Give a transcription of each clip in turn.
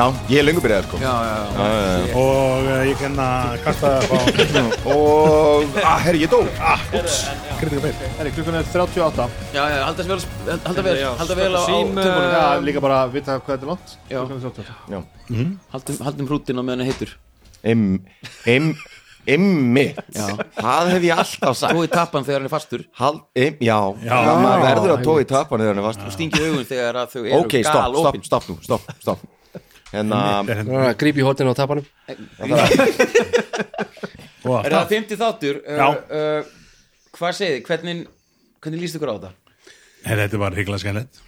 Já, ég er lengur byrjað sko. Já, já, já. Já. Og uh, ég kenna kasta upp á Og, að, herri, ég dó. Ah, Ups, kritika beil Herri, klukkan er 38 Já, já, halda vel, halda vel, halda vel á, tökunum Já, líka bara að vita hvað þetta er langt. Já. Klukkan er 38 Haldum, hrútin á meðan það heitur. Im, im, immi Já. Það hef ég alltaf sagt. Tói tappan þegar hann er fastur. Hald, im, já, Já. já maður verður að tói tapan þegar hann er fast Stingi augun þegar að þau eru Ok, stopp, gal stopp, opin stopp nú, stopp, stopp Hérna, Gríp í hóttinu á tapanum Er það 50 þáttur? Uh, Já. uh, Hvað segið þið? Hvernig, hvernig líst ykkur á þetta? Hey, Þetta var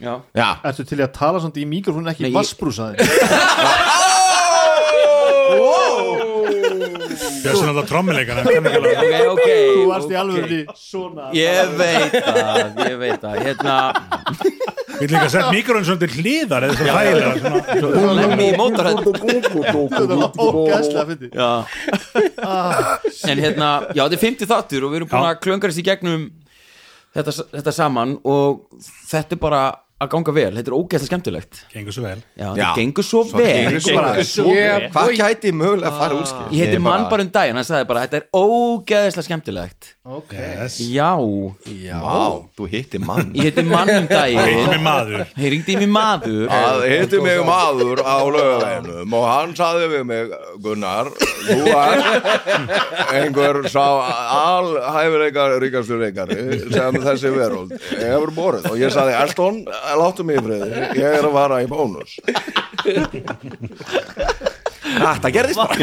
Já já Ertu til að tala svona í mikrofónu ekki Nei, vassbrúsaði? Björnsson alltaf alveg- Ok, ok Þú varst í alveg í svona. Ég veit það, ég veit það. Hérna, Við líka sett mikrofon svona til hliðar eða svona þægilega svona. lemmi í mótorhætt Þetta var ógæslega fyndi Já. En hérna, já þetta er 50 þáttur og við erum búin að klöngarast í gegnum þetta, þetta saman og þetta er bara að ganga vel, þetta er ógeðslega skemmtilegt. Gengur svo vel. Já, Já. þetta gengur svo Svo vel. gengur svo bara- Ég- Hvað gæti mögulega að fara úrskil? Ég heiti mann bara um daginn, hann sagði bara þetta er ógeðslega skemmtilegt. Yes. Já, Vá, þú hitti mann. Ég heiti mann um Hitt daginn með maður. Ég ringdi í mig maður. Það hitti mig maður á lögaveginum og hann saði við mig Gunnar, þú er einhver sá alhæfileikar ríkastur reikari sem þessi veröld hefur borið. Og ég saði Elston, láttu mig í friði. Ég er að vara í bónus. Þetta gerðist bara.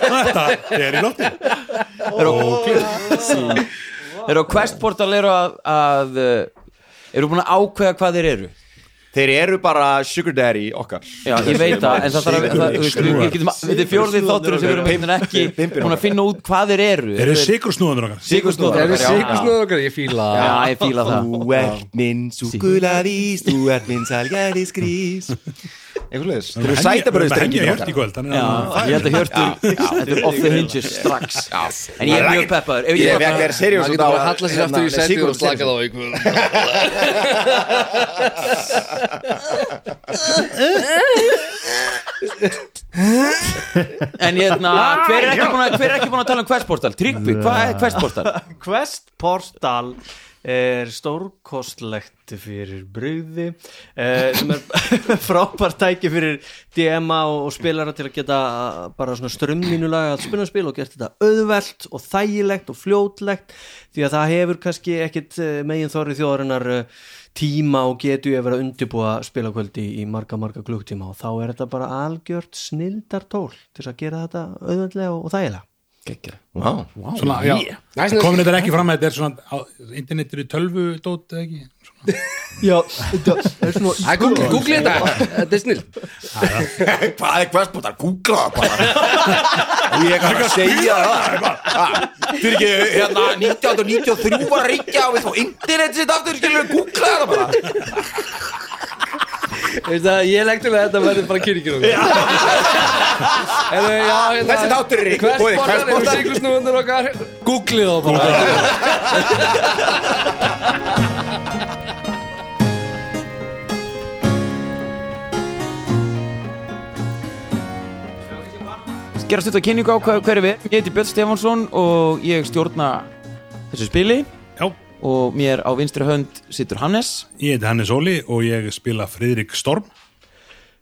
Þetta er í lofti Þeir eru á Questportal eru að, að uh, eru búin að ákveða hvað þeir eru Þeir eru bara sugar daddy okkar. Já, ég veit það, en það þarf að við fjórðið þáttur sem við erum einhvern veginn ekki að finna út hvað þeir eru. Þeir eru sigursnúðandur okkar. Eru okkar, já. sikursnöður okkar, ég fíla Já, ég fíla það. Þú ert minn sukuladís, þú ert minn salgæðisgrís Eitthvað leðis Þeir eru sætabröðist að- ég held að Hjörtur, þetta er off the hinges strax. En ég er mjög peppaður. Ég ég fekk þér seriós Það getur bara að halla sér aftur í sætið og slaka þá ykkur En hérna, hver er ekki búin að, hver er ekki búin að tala um Questportal? Tryggvi, hvað er Questportal? Quest Portal er stórkostlegt fyrir brugði eh, sem er frábært tæki fyrir DMA og, spilara til að geta uh, bara svona strömminulega að spila spil og gert þetta auðvelt og þægilegt og fljótlegt því að það hefur kannski ekkit uh, megin þorri þjóðarinnar uh, tíma og getu ég að undirbúa spilakvöldi í marga marga klukktíma og þá er þetta bara algjört snildartól til að gera þetta auðveldlega og þægilega Gekkja Vá, Svona, já, Næst, komin þetta ekki fram að þetta er svona á, internetur í tölvu dót eða ekki? Svona. Já, þetta er svona Æ, Google, Google þetta, þetta er snill. Hvað er questbótar? Googla það bara. Og ég kann að segja það. Fyrir ekki, hérna 1993 var að ríkja og við fá internet sitt aftur, skilur Googla það bara Ég legg til að þetta verður bara kyrkir okkur hérna, Þessi þáttur er ekki boðið Hversportar eru sikursnúðundur okkar? Googlið þá bara. Gerast þetta kynningu á hvað, hver er við? Ég heiti Björn Stefánsson og ég stjórna þessu spili og mér á vinstri hönd situr Hannes. Ég heiti Hannes Óli og ég spila Friðrik Storm.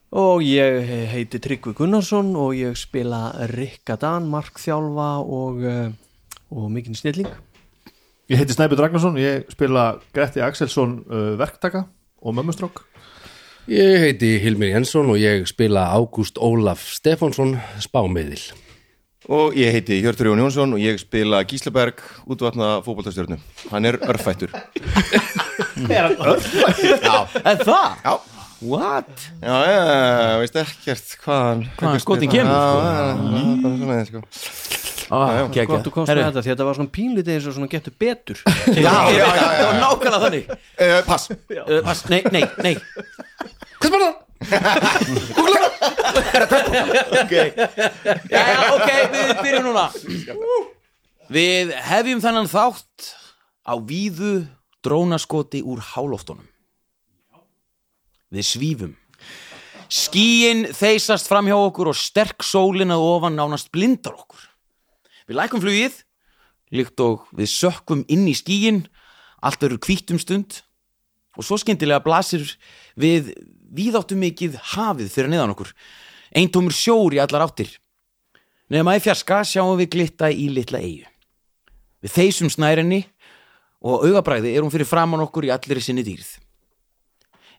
Og ég heiti Tryggvi Gunnarsson og ég spila Rikka Dan, markþjálfa og, uh, og mikinn snilling. Ég heiti Snæbjörn Ragnarsson, ég spila Gretti Axelsson uh, verktaka og mömmustrók. Ég heiti Hilmir Jensson og ég spila Ágúst Ólaf Stefánsson spámiðil Og ég heiti Hjörtur Jón Jónsson og ég spila Gíslaberg útvatna fótboltastjörnu. Hann er örfættur. Er það? Já. What? Já, já, veist ekkert hvaðan Hvaðan skotin kemur, Já, sko. já, já, bara svona, sko. Ah, okay, Gott þú komst með þetta því að þetta var svona pínlítið eins og svona getur betur. Já, já, já, já, Það var nákvæmlega þannig. Uh, pass. Uh, pass, Nei, nei, nei. það? Okay. Já, já, ok, við byrjum núna. Við hefjum þennan þátt á víðu drónaskoti úr hálóftunum Við svífum. Skíin þeysast fram hjá okkur og sterk sólin að ofan nánast blindar okkur. Við lækum flugið, líkt og við sökkum inn í skíin, allt verður hvítum stund. Og svo skyndilega blasir við víðáttu mikið hafið fyrir neðan okkur. Eintómur sjór í allar áttir. Nefna í fjarska sjáum við glitta í litla eigu. Við þeysum snærinni og augabræði er hún fyrir framann okkur í allir sinni dýrð.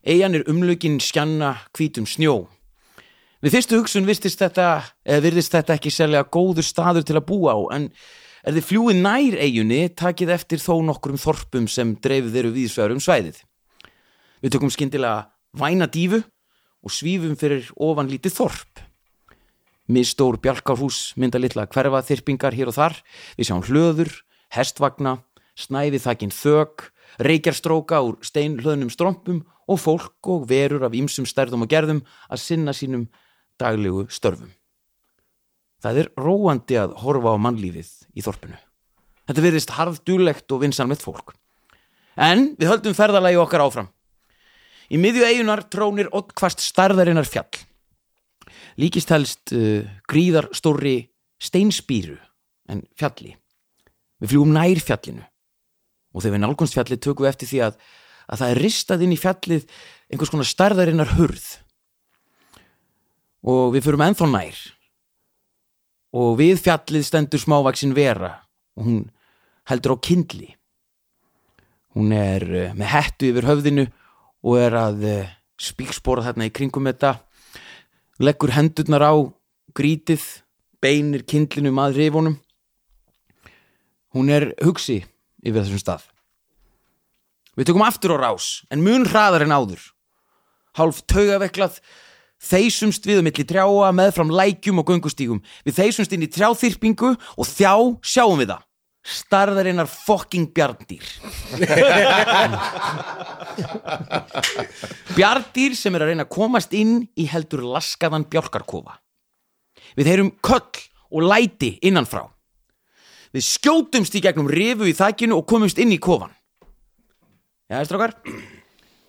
Eyjan er umlökin skjanna hvítum snjó. Við fyrstu hugsun virtist þetta, virðist þetta ekki sérlega góður staður til að búa á, en er þið fljúið nær eyjunni takið eftir þó nokkrum þorpum sem dreifið eru víðsvegar um svæðið. Við tökum skyndilega væna dífu og svífum fyrir ofan lítið þorp. Mistór bjálkarhús mynda litla hverfa þyrpingar hér og þar. Við sjáum hlöður, hestvagna, snæði þakinn þök, reykjarstróka úr steinhlöðnum strompum og fólk og verur af ýmsum stærðum og gerðum að sinna sínum daglegu störfum. Það er róandi að horfa á mannlífið í þorpinu. Þetta verðist harðdulegt og vinsanmett fólk. En við höldum ferðalagi okkar áfram. Í miðju eigunar trónir oddkvast starðarinnar fjall. Líkist helst uh, gríðar stórri steinspýru en fjalli. Við fljúum nær fjallinu og þegar við nálgunst fjallið tökum við eftir því að, að það er ristað inn í fjallið einhvers konar starðarinnar hurð og við fyrum ennþá nær og við fjallið stendur smávaksin vera og hún heldur á kindli. Hún er uh, með hettu yfir höfðinu og er að uh, spíkspora þarna í kringum þetta leggur hendurnar á grítið, beinir kindlinum að rifunum. Hún er hugsi yfir þessum stað. Við tökum aftur á rás en mun hraðar en áður. Hálf taugaveklað þeysumst við um milli trjáa með fram lækjum og göngustígum. Við þeysumst inn í trjáþyrpingu og þjá sjáum við það starðarinnar fokking bjarndýr Bjardýr sem er að reyna að komast inn í heldur laskaðan bjálkarkofa. Við heyrum köll og læti innanfrá. Við skjótumst í gegnum rifu í þakkinu og komumst inn í kofan. Já, strákar,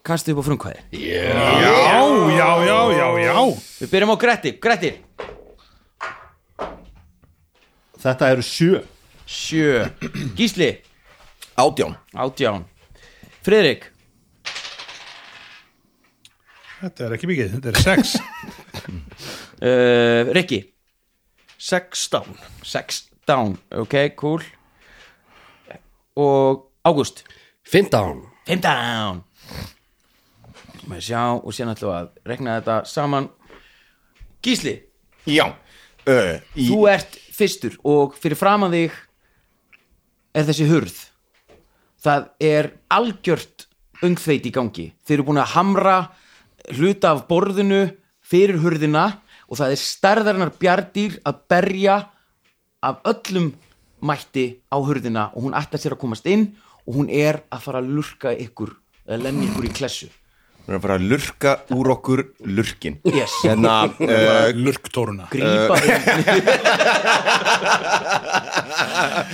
kastið upp á frumkvæði. Já, já, já, já, já Við byrjum á Gretti. Gretti, Þetta eru sjö sjö. Gísli, Átján. Átján. Friðrik, Þetta er ekki mikið, þetta er sex. Uh, Rikki, 16 sex down. Ok, cool. Og Ágúst. 15 Fimm down Maður sjá og síðan ætlum við að rekna þetta saman. Gísli, Já. Uh, í, þú ert fyrstur og fyrir framan þig er þessi hurð. Það er algjört ungþveit í gangi. Þeir eru búin að hamra hluta af borðinu fyrir hurðina og það er stærðarinnar bjardýr að berja af öllum mætti á hurðina og hún ætlar sér að komast inn og hún er að fara að lurka ykkur eða lemja ykkur í klessu Við erum að fara að lurka úr okkur lurkin. Yes. Hérna uh, Lurktóruna grípa inn.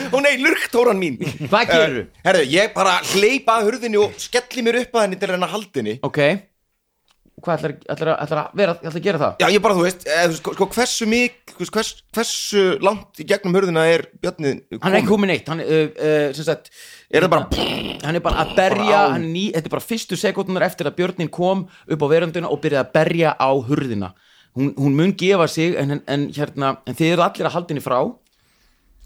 Ó nei, lurktóran mín. Hvað gerur uh, Herðu, ég bara hleypa að hurðinni og skelli mér upp að henni til reyna að halda henni. Ok hvað ætlar, ætlar, ætlar að vera ætlar að gera það? Já, ég bara, þú veist, veist, sko, hversu mik hvers, hversu langt í gegnum hurðina er Bjarni hann er ekki komin eitt hann, uh, uh, sem sagt, Er það bara hann er bara að berja hann ný, þetta er bara fyrstu sekundunar eftir að björnin kom upp á verönduna og byrjaði að berja á hurðina. Hún, hún mun gefa sig en, en, hérna, en þið eru allir að halda henni frá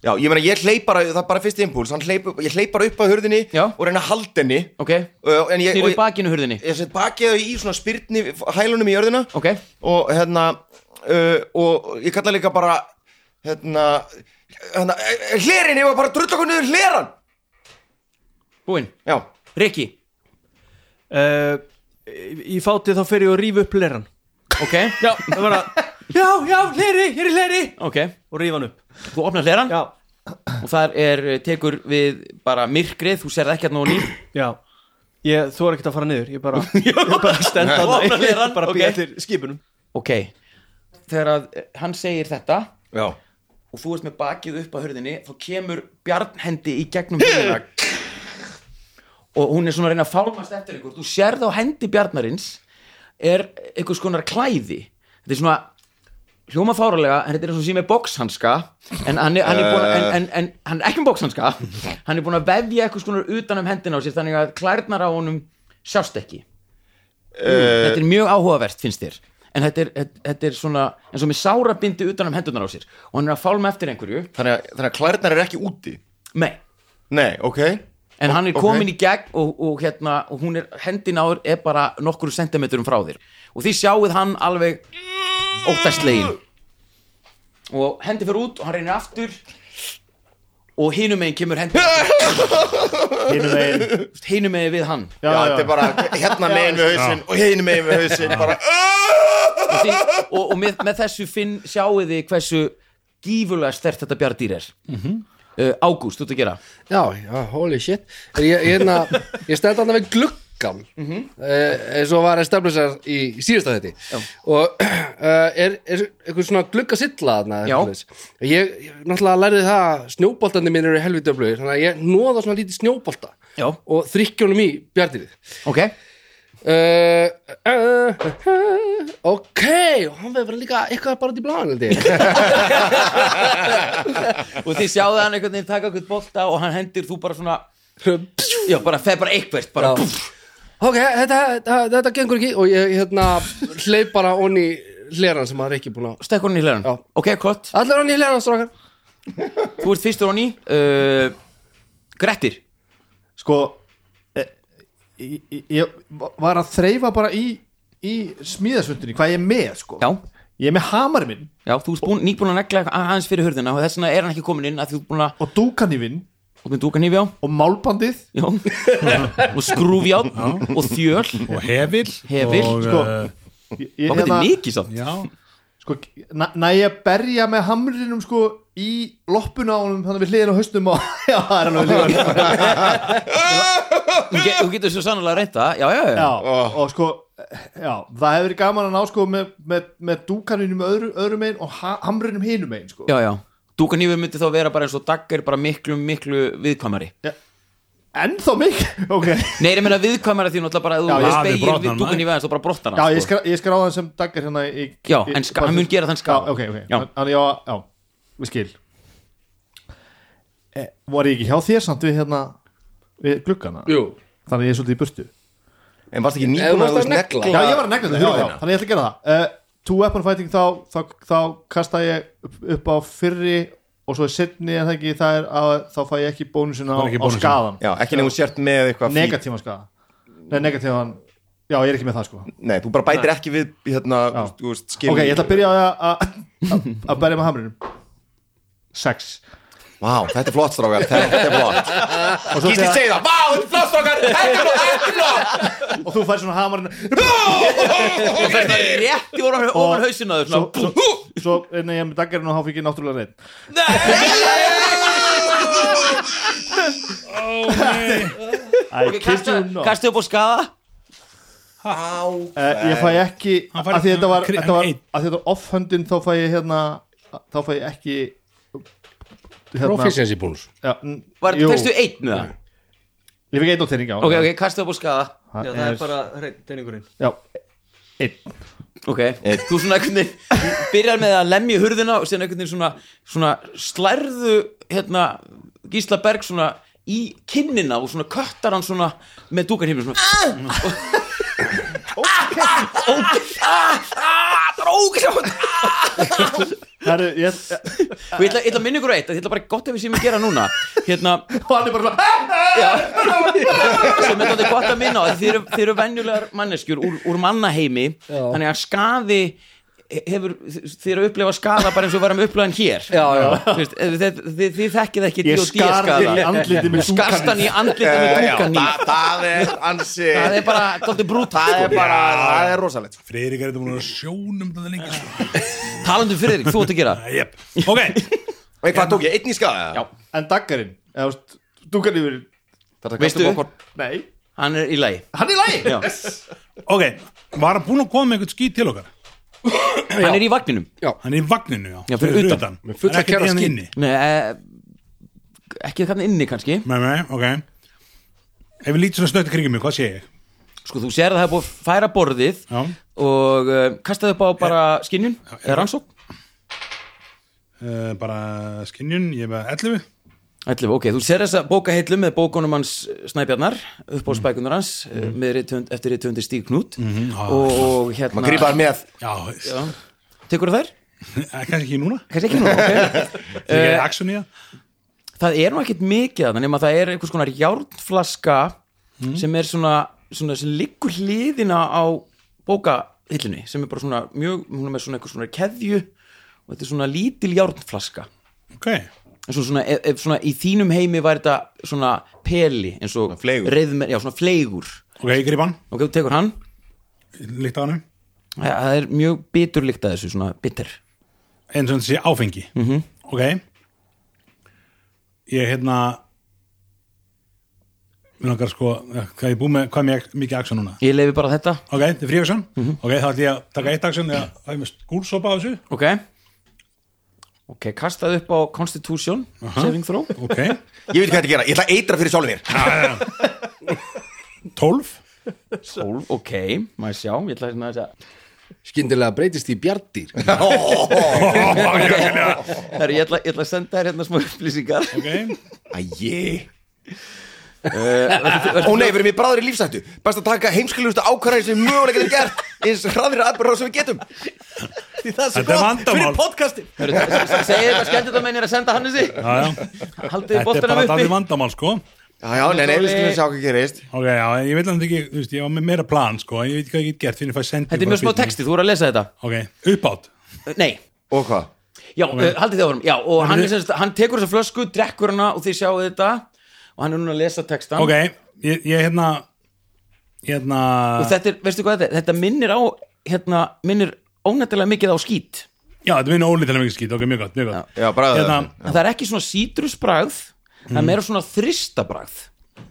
Já, ég meina, ég hleyp bara, það er bara fyrst impuls hann hleyp, Ég hleyp bara upp að hurðinni Já. og reyna að halda henni. Ok, uh, ég, ég, bakinu hurðinni? Ég set bakið þau í svona spyrtni hælunum í jörðina. Ok, og hérna uh, og ég kalla líka bara hérna, hérna hlerin, ég var bara að drulla okkur niður hleran búinn. Já, Rikki, uh, Í fáti þá fer ég að rífa upp leran ok. Já, það var að Já, já, leri, hér er leri. Ok, Og rífa hann upp. Þú opnar hleran Já, og þar er, tekur við bara myrkrið, þú serð ekki að nýr já. Ég, þú er ekkert að fara niður Ég bara, ég bara stend að Opna hlerann, Bara ok. býja eftir skipunum ok, þegar að hann segir þetta já. og þú ert með bakið upp að hurðinni þá kemur bjarnhendi í gegnum hurðina. Og hún er svona að reyna að fálmast eftir ykkur. Þú sérð á hendi bjarnarins er einhvers konar klæði. Þetta er svona hljóma fáralega en þetta er eins og sími boxhanska en hann er, hann er búin að en, en, en hann er ekki með boxhanska. Hann er búin að vefja eitthvað skonar utan um hendina á sér þannig að klærnar á honum sjást ekki. Þetta er mjög áhugavert finnst þér. En þetta er, þetta- er svona eins og með sárabindi utan um hendunar á sér. Og hann er að fálma eftir einhverju. Þannig að, þannig að klærnar er ekki úti? Nei, Nei, ok. En hann er komin í gegn og, og hérna, og hún er hendin áður er bara nokkru sentimetrum frá þér. Og því sjáuð hann alveg óttastlegin og hendi fyrir út og hann reynir aftur. Og hinum megin kemur hendi hinum megin. Hinum megin við hann. Já, þetta er bara hérna megin við hausinn og hérna megin við hausinn bara og, því, og, og með, með þessu finn sjáuð þið hversu gífurlega stert þetta bjardýr er. Uh, Ágúst, þú ert að gera. Já, já, holy shit. Ég, ég, hérna, ég stend þarna við gluggan Mhm. eh, eins og var establisher í, í síðasta þetta og uh, er, er eitthvað svona gluggasilla þarna ég, ég náttúrulega lærði það að snjóboltandi mín eru helviti öflugir þannig að ég nóða svona lítið snjóbolta Já. og þrykkjónum í bjardýrið Ok, Uh, uh, uh, ok og hann verður líka eitthvað bara í bláðan og þið sjáðu hann einhvern veginn taka eitthvað bolta og hann hendir þú bara svona já, bara feð bara eitthvert bara. Ok, þetta, þetta, þetta gengur ekki og ég hérna hleyp bara onni hleran sem maður ekki búin að stekkur hann í hlæðan Já. ok, kott, allir onni hleran strákar. Þú ert fyrstur hann í uh, Grettir. Sko e, ég, ég- ég var að þreyfa bara í, í smíðasvöndunni hvað ég er með sko. Já, ég er með hamarinn minn. Já, þú ert búin, nýbúin að negla eitthvað aðeins fyrir hurðina og þess vegna er hann ekki komin inn að þú ert búin að og dúkanýfinn Þú með dúka nýfi á og málbandið. Já. Og skrúfján Og þjöl. Og hefil Hefil, og, sko. uh, ég, ég, Og þetta er mikið samt. Já, sko, næ, ég að berja með hamrinum sko í loppuna á honum þannig við hliðin á haustum og já, það er alveg líka Þú ge- þú getur svo sannlega reynda Já, já, já, já, og sko já, það hefur verið gaman að ná sko með, með, með dúkaninu með öðru, öðru megin og ha, hamrinum hinum megin sko. Já, já. Dúka nýfi myndi þá vera bara eins og daggar bara miklu, miklu viðkvæmari. Ennþá mikið, ok. Nei, ég meina viðkvæmari því náttúrulega bara að Já, þú já, speigir við brotnar við hann, dúka nýfi aðeins og bara brottar já, hann ég, sko. skra, ég skráði hann sem daggar hérna í, Já, í, en hann mun gera þann já, skap ok, ok, Já. þannig já, já, við skil. E, var ég ekki hjá þér samt við hérna við gluggana, jú, þannig ég er svolítið í burtu. En varst ekki nýbúin að þú negla. negla? Já, ég var að negla þetta, já, já, þannig ég ætla að gera það two weapon fighting þá, þá, þá kasta ég upp, upp á fyrri og svo er setni en það ekki það er að þá fæ ég ekki bónusina á, á skadan Já, ekki nefnum sért með eitthvað negatívan skaða. Nei, negatívan, já, ég er ekki með það sko. Nei, þú bara bætir ekki við hérna, þú veist, skil ok, ég ætla að byrja að- að að berja með hamrinum. Sex Vá, þetta er flott strákar, þetta er flott og, Gísli segir það, vá, þetta er flott strákar Þetta er flott, þetta er flott og þú fær svona hamarinn Og það er rétt í ofan ofan hausinu svo, svo, svo en ég er með daggarinn og þá fikk ég náttúrulega reynd I Ok, kid kastu, upp skaða Uh, ég fæ ekki að því þetta var, þetta þetta off-höndin þá fæ ég hérna þá fæ ég ekki hérna, proficiency bónus já, n- Var jú, fyrstu einn með það? ég fikk einn á teining já, Ok, ok, kastu upp á skaða. Já, það er bara reyningurinn já, einn. Ok, þú svona einhvern veginn byrjar með að lemja hurðina og síðan einhvern veginn svona, svona slærðu hérna Gísla Berg svona í kinnina og svona köttar hann svona með dúkarhimnu svona. Ok. Það er ógæsjátt Herru, ég, ég ætla, ég ætla að minna ykkur á eitt Ég ætla bara gott ef við séum að gera núna. Hérna, og hann er bara svona já sem er þetta gott að minna á að þið eru, þið eru venjulegar manneskjur úr, úr mannaheimi. Þannig að skaði hefur, þið eru að upplifa skada bara eins og varum upplifan hér. Já, já, Þú veist, þið, þið, þið, þekkið ekki Ég skar skaða. þig í andlitið með skarst hann í andlitið með Já, dúkan í. það, það er ansi það er bara, er brúta Það er bara, það er rosalegt. Friðrik er þetta búin að sjónum þetta lengi sko. talandi um Friðrik, þú ert að gera. Jep. ok, Og hvað tók ég, einn í skaða? Já. en daggarinn eða, þú veist, dúkan yfir Það er Veistu? nei, hann er í lagi. Hann er lægi Já. ok. Var hann búin að koma með einhvern skít til okkar hann er í vagninum. Hann er í vagninu, já, Já, fyrir utan. Með fulla Hann er ekkert kæra hérna skít. inni. Nei, eh, ekki þannig inni kannski. Nei, nei, ok. Ef við lítið svona snögt í kringum mig, hvað sé ég? Sko, þú sér að það er búið að færa borðið Já. og uh, kastaði upp á bara skinnjun eða rannsók uh, bara skinjun, ég er með 11 11, ok, þú sér þessa bókahillu með bókunum hans Snæbjarnar upp á spækunar hans mm. með eftir rithöndi Stíg Knút. Og, og hérna Maður hann með. Já, Já. Tekur þær? kannski ekki núna. Kannski ekki nú, ok. Er í það Það er nú ekkit mikið að það nema það er einhvers konar járnflaska sem er svona, svona sem liggur hliðina á bókahillunni sem er bara svona mjög, hún er með svona einhvers svona keðju og þetta er svona lítil járnflaska. Ok, eins og svona, ef, svona í þínum heimi var þetta svona peli eins og Svona fleygur. reiðmer, já svona fleigur. Ok, ég grip hann. Ok, þú tekur hann. Líkt á hann það það er mjög biturlykt að þessu, svona bitter. Eins og sé áfengi. -hmm. ok. Ég hérna mér langar sko hvað ég búið með, hvað er mér mikið action núna? Ég leifi bara þetta, ok, þetta er frí action ok, þá ætlum ég að taka eitt action eða það er með skúlsopa á þessu. Ok ok, kastaði upp á Constitution saving throw. Ok, Ég veit hvað þetta gera, ég ætla að eitra fyrir sjálfum mér. 12 12, ok, maður sjá ég ætla hérna að segja. Skyndilega breytist í Herri, ég, ætla, ég ætla að senda þér hérna smá upplýsingar. Ok, Æji Ó nei, við erum í bráðri lífsættu Best að taka heimskilustu ákvarðan sem mögulega getur gert eins hraðir aðbörða sem við getum. Því það er svo Þetta er gott vandamál. fyrir podcastin segir þetta skemmt þetta mennir að senda hann þessi? Já, já. Haldið þetta er bara uppi. dálítið vandamál sko. Já, já, nei, nei, við skulum sjá hvað gerist. Ok, já, ég veit alveg ekki, þú veist, ég var með meira plan sko, ég veit ekki hvað ég get gert fyrir að fæ sendi þetta er mjög smá texti, þú voru að lesa þetta. Ok, uppátt nei, Og hvað? já, uh, haldið þið áfram. Já, og hann, er, semst, hann tekur þessa flösku, drekkur hana og þið sjáu þetta og hann er núna að lesa textan ok, ég, ég hérna hérna og þetta er, veistu hvað þetta er, þetta minnir á hérna, minnir ónættilega mikið á skít. Já, þetta minnur ólítilega mikið skýt, ok, mjög gott, mjög gott. Já, bræða hérna, en það er ekki svona sítrusbragð það er meira svona þristabragð.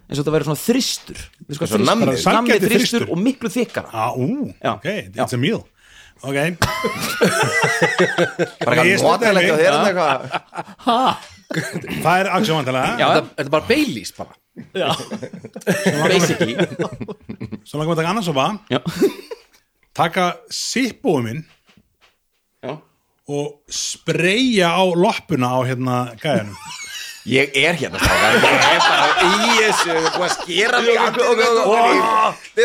Eins og þetta verður svona þristur. Og þristur. er? þristur þristur. og miklu þykkara. Á, ú, Já. ok, it's a meal. Ok, Bara henni. og þeir eru eitthvað það er action vantilega þetta, er bara Baileys bara. Basically. Svo langum við að taka annars sopa. Já. taka sippbúið minn Já. og spreyja á loppuna á hérna gæjanum. Ég er hérna strákar. Ég er bara í þessu. Búið að skera mig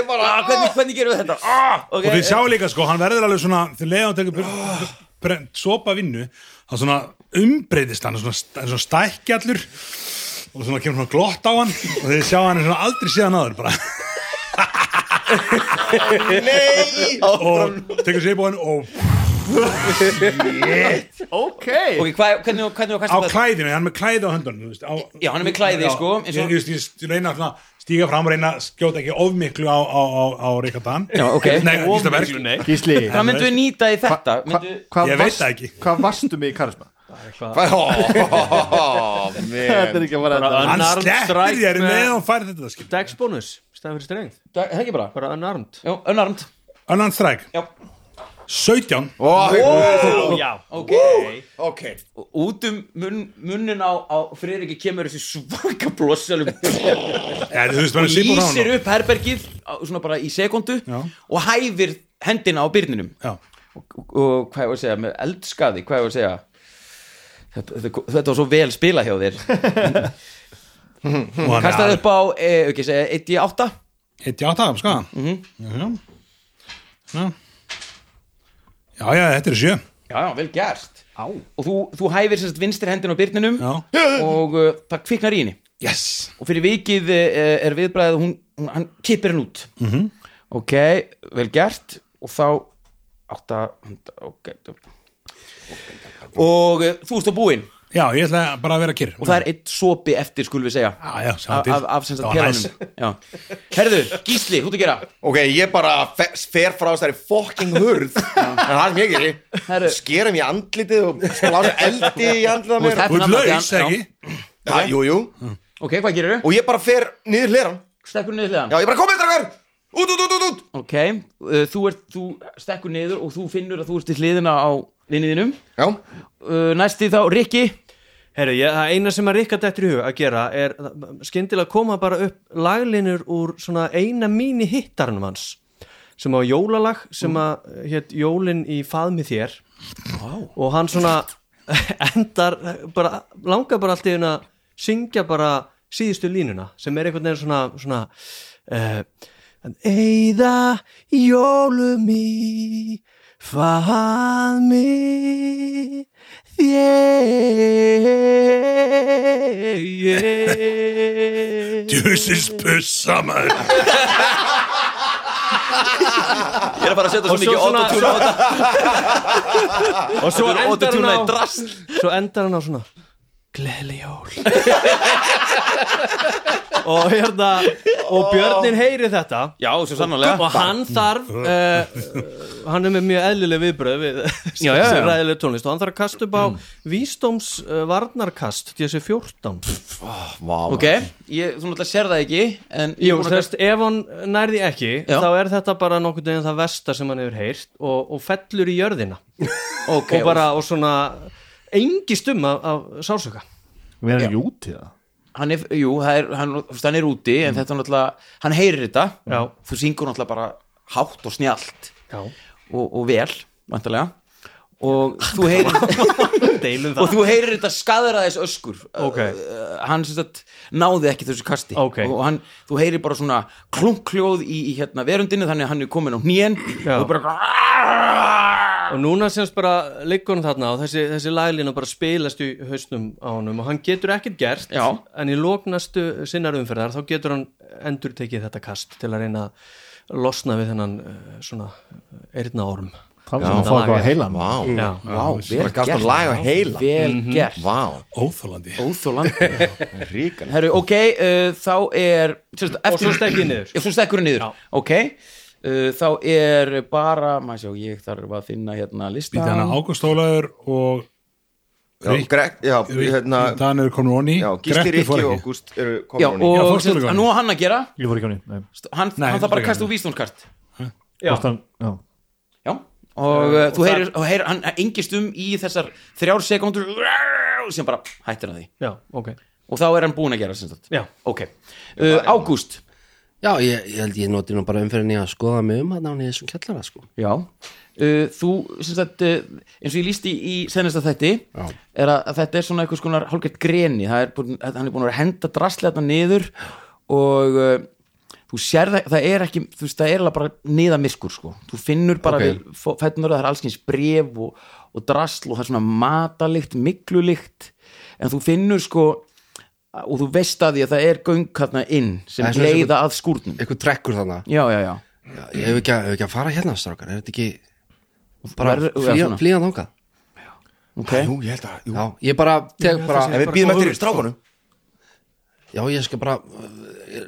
bara Ah, hvernig, hvernig gerum við þetta? Ah, og þið sjá líka sko, hann verður alveg svona þegar leiðan tekur oh. sopa vinnu þá svona umbreytist hann svona, st- svona stækjallur og svona kemur svona glott á hann og þið sjá hann er svona aldrei síðan áður bara. Nei! Og tekur sér búin og ok, hvað, hvernig, hvernig var á kastað þetta klæðinu, hann er með klæði á höndunum þú veist, á, Já, hann er með klæði, Já, sko, eins og- ég, ég, ég reyna að stíga fram og reyna að skjóta ekki ofmiklu á, á, á, á Ríkard Dan Já, ok. Nei, Gíslaberg Gísli, hvað myndum við nýta í þetta? Hva, Myndu, hvað, Ég veit það ekki. hvað varstu með í karisma? Hvað Ó, Þetta er ekki þetta hann sleppir þér með- hann færi þetta bonus, stæðan fyrir strengð það er ekki bara? Bara unarmed annan stræk, já, 17 Ó, já, ok. Ok. Og út um mun, munnin á, á Friðriki kemur þessi svaka bloss alveg ja, þú veist, og er hann upp herbergið á- svona bara í sekundu og hæfir hendina á byrninum. Já. og, og, og hvað ég var að segja með eldskaði, hvað ég var að segja þetta, þetta, þetta var svo vel spila hjá þér. Kastaði upp á, e, ekki segja, 1 í 8 1 í 8, sko. Mhm. já, já. Já, já, þetta er 7 já, já, vel gerst Á. og þú, þú hæfir sérst vinstri hendin á byrninum já, og uh, það kviknar í henni. Yes. Og fyrir vikið uh, er viðbræðið hún, hún, hann kippir henn út. Mhm. -hmm. ok, vel gert. Og þá átta ok og uh, þú ert á búinn já, ég ætla bara að vera kyrr. Og það er eitt sopi eftir skulum við segja. Já, já, sjá af, af, sem sagt Já. herðu, Gísli, að gera. Ok, ég bara fe fer frá þessari fucking hurð. En það er mjög ekki Skera mér í andlitið og splása eldi í andlitið Þú mér. Þú Nafn- laus, ekki? Já, jú, jú. Ok, hvað gerir Og ég bara fer niður hleran stekkur niður hliðan Já, ég bara komið drakkar Út, út, út, út, út. Ok, uh, þú, ert, þú stekkur niður og þú finnur að þú ert í hliðina á vinniðinum Já, uh, næsti þá Rikki. Herru, ég, það eina sem að Rikka dættur í hug að gera er skyndilega koma bara upp laglinur úr svona eina mín í hittarnum hans sem á jólalag sem að hétt Jólin í faðmi þér. Wow. og hann svona endar bara, langar bara allt í einu að syngja bara síðustu línuna sem er einhvern veginn svona, svona uh, Eða jólum í faðmi þér. Djúsins pussa maður. Ég er að fara að setja svo mikið autotune á þetta. Og svo endar hann á svo endar hann á svona gleðli jól. Og hérna og Björnin heyri þetta. Já, svo sannarlega. og hann þarf uh, hann er með mjög eðlileg viðbröð við Já, já, já. ræðileg tónlist. Og hann þarf að kasta upp á mm. vísdóms uh, varnarkast þessi 14 Vá, Ok, ég, þú náttúrulega sér það ekki En ég Jú, að- þess, ef hann nærði ekki Já. þá er þetta bara nokkuð veginn það versta sem hann hefur heyrt og, og fellur í jörðina. Ok, og bara og svona engi stum af, af sásöka Við erum ekki út í það hann er, jú, er, hann, hann er úti en þetta er náttúrulega, hann heyrir þetta. Já. þú syngur náttúrulega bara hátt og snjallt Já. og, og vel, vantarlega og þú heyrir deilum og þú heyrir þetta skaðraðis öskur. Ok. Uh, hann sem sagt náði ekki þessu kasti. Ok. og hann, þú heyrir bara svona klunkljóð í, í hérna verundinu þannig að hann er komin á hnén. Já. og bara og núna semst bara liggur hann þarna og þessi, þessi laglína bara spilast í hausnum á honum og hann getur ekkert gert Já. en í lóknastu sinnar umferðar þá getur hann endur tekið þetta kast til að reyna að losna við þennan uh, svona eirna orm Það var sem að fá eitthvað að heila Vá, Já. Vá, vel hann á heila. Vel gert. Vá. Óþólandi Óþólandi Ríkan Herru, ok, uh, þá er sérst, og svo stekkið niður. Svo stekkur hann niður. Ok, uh, þá er bara maður sjá, ég þarf að finna hérna lista. Býta hana Ágúst Ólaður og Já, Greg, já, hérna Dan er komin onni Já, Gísli Rikki og Ágúst eru Já, og Já, nú á hann að gera. Hann, hann þarf bara að kasta úr vísnúrskart Já. Já. Og uh, þú heyrir, og heyrir hann engist um í þessar þrjár sekundur sem bara hættir að því. Já, ok. Og þá er hann búinn að gera sem sagt. Ok, uh, Ágúst Já, ég, ég held ég noti nú bara umferðinni að skoða mig um hann á þessum kjallara sko. Já, uh, þú sem sagt, uh, eins og ég lísti í, í senasta þætti Já. er að, að þetta er svona eitthvað skonar hálfgett greni, það er búin, hann er búin að henda draslega þetta niður og uh, þú sér það, það er ekki, þú veist, það er alveg bara niðamiskur sko, þú finnur bara Ok. okay. við fætnur að það er allskins bref og, og drasl og það er svona matalikt, miklulikt en þú finnur sko og þú veist að því að það er göng hérna inn sem leiða að skúrnum. Eitthvað trekkur þannig Já, já, já. Já, Ég hef ekki, að- hef ekki að fara hérna strákar. Er þetta ekki bara já, flýja, þangað? Okay. Jú, ég held að jú. Já, ég bara tek bara En við býðum eftir strákunum. Já, ég skal bara uh,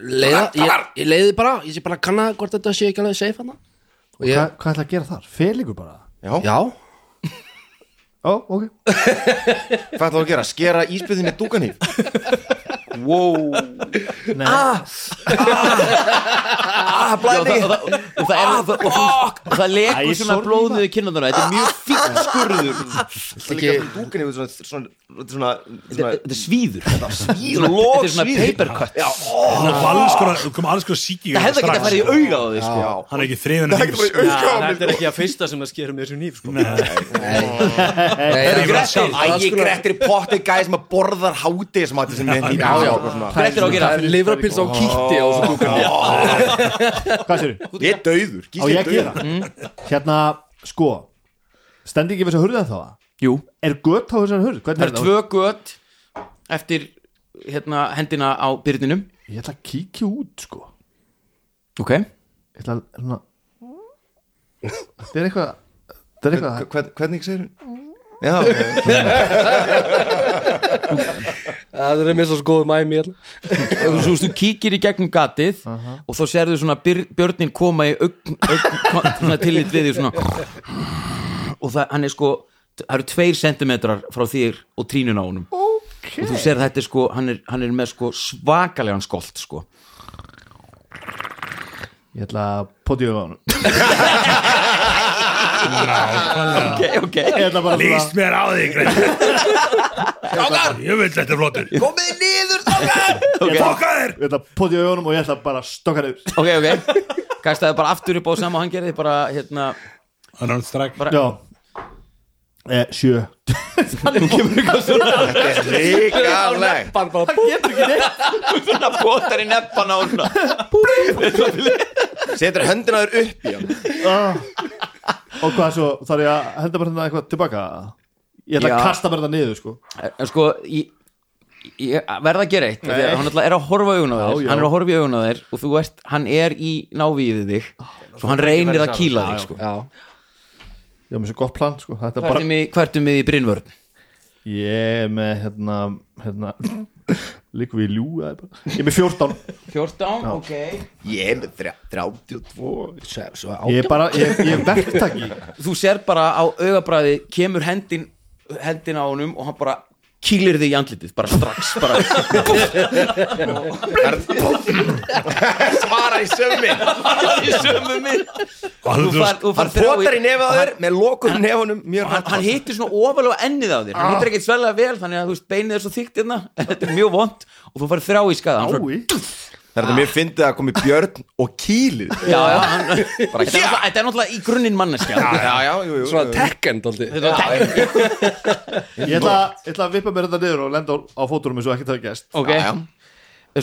leiða, ég, ég leiði bara ég sé bara að kanna hvort þetta sé ekki alveg safe hann og ég, Hvað, hvað ætla að gera þar? Feligur bara? Já, já, Ó, ok. Hvað ætlaðu að gera? Skera íspjöðinni dúkanýf? Wow. Nei, Ah, Já, blæði. það, og það, og það, er, og það, og það Æ, lekur svona sorry, blóð niður kinnanduna þetta er mjög fínt skurður. Ekki dúkanýf svona, svona, þetta þetta er svíður. þetta Svíður, er svona paper cut er þú kom alls konar síki það hefði ekki að fara í auga á því sko. Hann er ekki Það auka á mér þetta er ekki að fyrsta sem að skera með þessu nýf sko. ég, er er potti gæði sem að borðar háti sem að þetta sem við Grettir á að gera. Það er livrapils á kýtti á þessu dúkunni. Hvað sér Ég er dauður. Á ég að gera Hérna, sko Stendi ekki við þess að hurða þá jú, Er gött á þessar hurð? það Hvernig er tvö gött eftir hérna, hendina á byrninum Ég ætla að kíkja út, sko. Ok, Ég ætla að, svona Þetta er eitthvað Þetta er eitthvað Hvern- Hvernig segir hún? Já, það er mér svo skoðu mæmi og þú, þú, þú kíkir í gegnum gatið og þá sérðu svona björnin koma í augn, augn, svona tillit við því svona. Og það, hann er sko það eru tveir sentimetrar frá þér og trínun á honum. Okay. og þú sér þetta sko hann er, hann er með sko svakalegan skolt sko. Ég ætla að potja á hann Nákvæmlega. ok, ok Ég ætla bara Lýst mér á því greið Ég vil þetta er flottur. Komið niður, strákar! Fokka þér Ég ætla að poti í augunum og ég ætla bara að stokka niður ok, ok. Kastaði bara aftur upp á sama og hann gerði bara hérna Hann er hann stræk Já eh, Sjö. Þannig kemur ykkur svona. Ríkarleg Hann getur ekki neitt. Svona potar í neppan á svona Setur höndina þér upp í hann. Ah. Og hvað svo, þarf ég að henda bara hérna eitthvað tilbaka? Ég ætla að Já. kasta bara þetta niður sko. En sko ég, ég verða að gera eitt að Nei. hann er að horfa í augun á Já, þér. já. hann er að horfa í augun á þér og þú ert, hann er í návíðið þig. Svo hann reynir að kýla þig sko. Já, Ég er með svo gott plan sko. Þetta er bara hvað ertu með í brinnvörn Ég er með hérna Hérna Líkum við í ljú eða bara. Ég er með 14 14, ok. Ég er með þrjá- 32 svo, svo Ég er bara, ég, ég er verktaki. Þú sér bara á augabræði kemur hendin hendin á honum og hann bara kýlir þig í andlitið bara strax bara Svara í sömmi í sömu Hann þú far, þú far Hann potar í nefið á þér með lokum nefunum mjög hann, hann hittir svona ofalega ennið á þér. Hann hittir ekkert svellega vel þannig að þú veist beinið er svo þykkt hérna. Þetta er mjög vond og þú farið þrjá í skaða. Hann svo, Ái Það er þetta mér fyndið að komi Björn og kýlið. Já, já, hann, þetta, er náttúrulega- þetta er náttúrulega í grunninn manneskja. Já, já, jú, jú Svona tekken dálítið. Þetta er tek- Ég ætla, ég ætla að vippa mér þetta niður og lenda á, á fótunum eins og ekki það gæst ok. Já, já.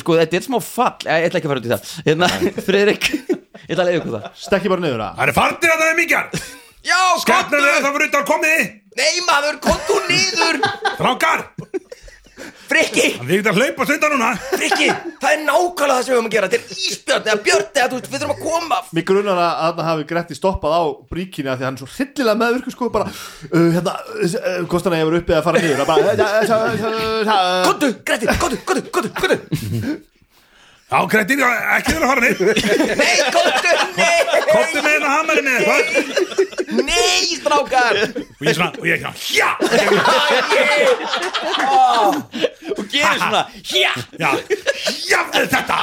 Sko þetta er smá fall. Ég ætla ekki að fara út í það. Hérna, Friðrik, ég ætla að leiða ykkur það. Stekki bara niður að. Það er farnir að það er mikjar. Já, Skatnar þegar það fyrir utan komið. Nei maður, kontu niður! Frákar Frikki, Hann þykir að hlaupa stundar núna. Frikki Það er nákvæmlega það sem við höfum að gera. Þetta er ísbjörn eða björn eða þú veist, við þurfum að koma. Mér grunar að þarna hafi Gretti stoppað á bríkinni af því að hann er svo hryllilega meðvirku sko bara uh, hérna, uh, kostan að ég var uppið að fara niður. Að bara Kontu, Gretti, kontu, kontu, kontu, kontu Grettir, ekki þeirra fara niður. Nei, kontu, nei. Kottu með þetta hamarinn eða eitthvað Nei, strákar. Og ég svona, og ég svona, já. Og gerir svona, hjá Já, jafnir þetta.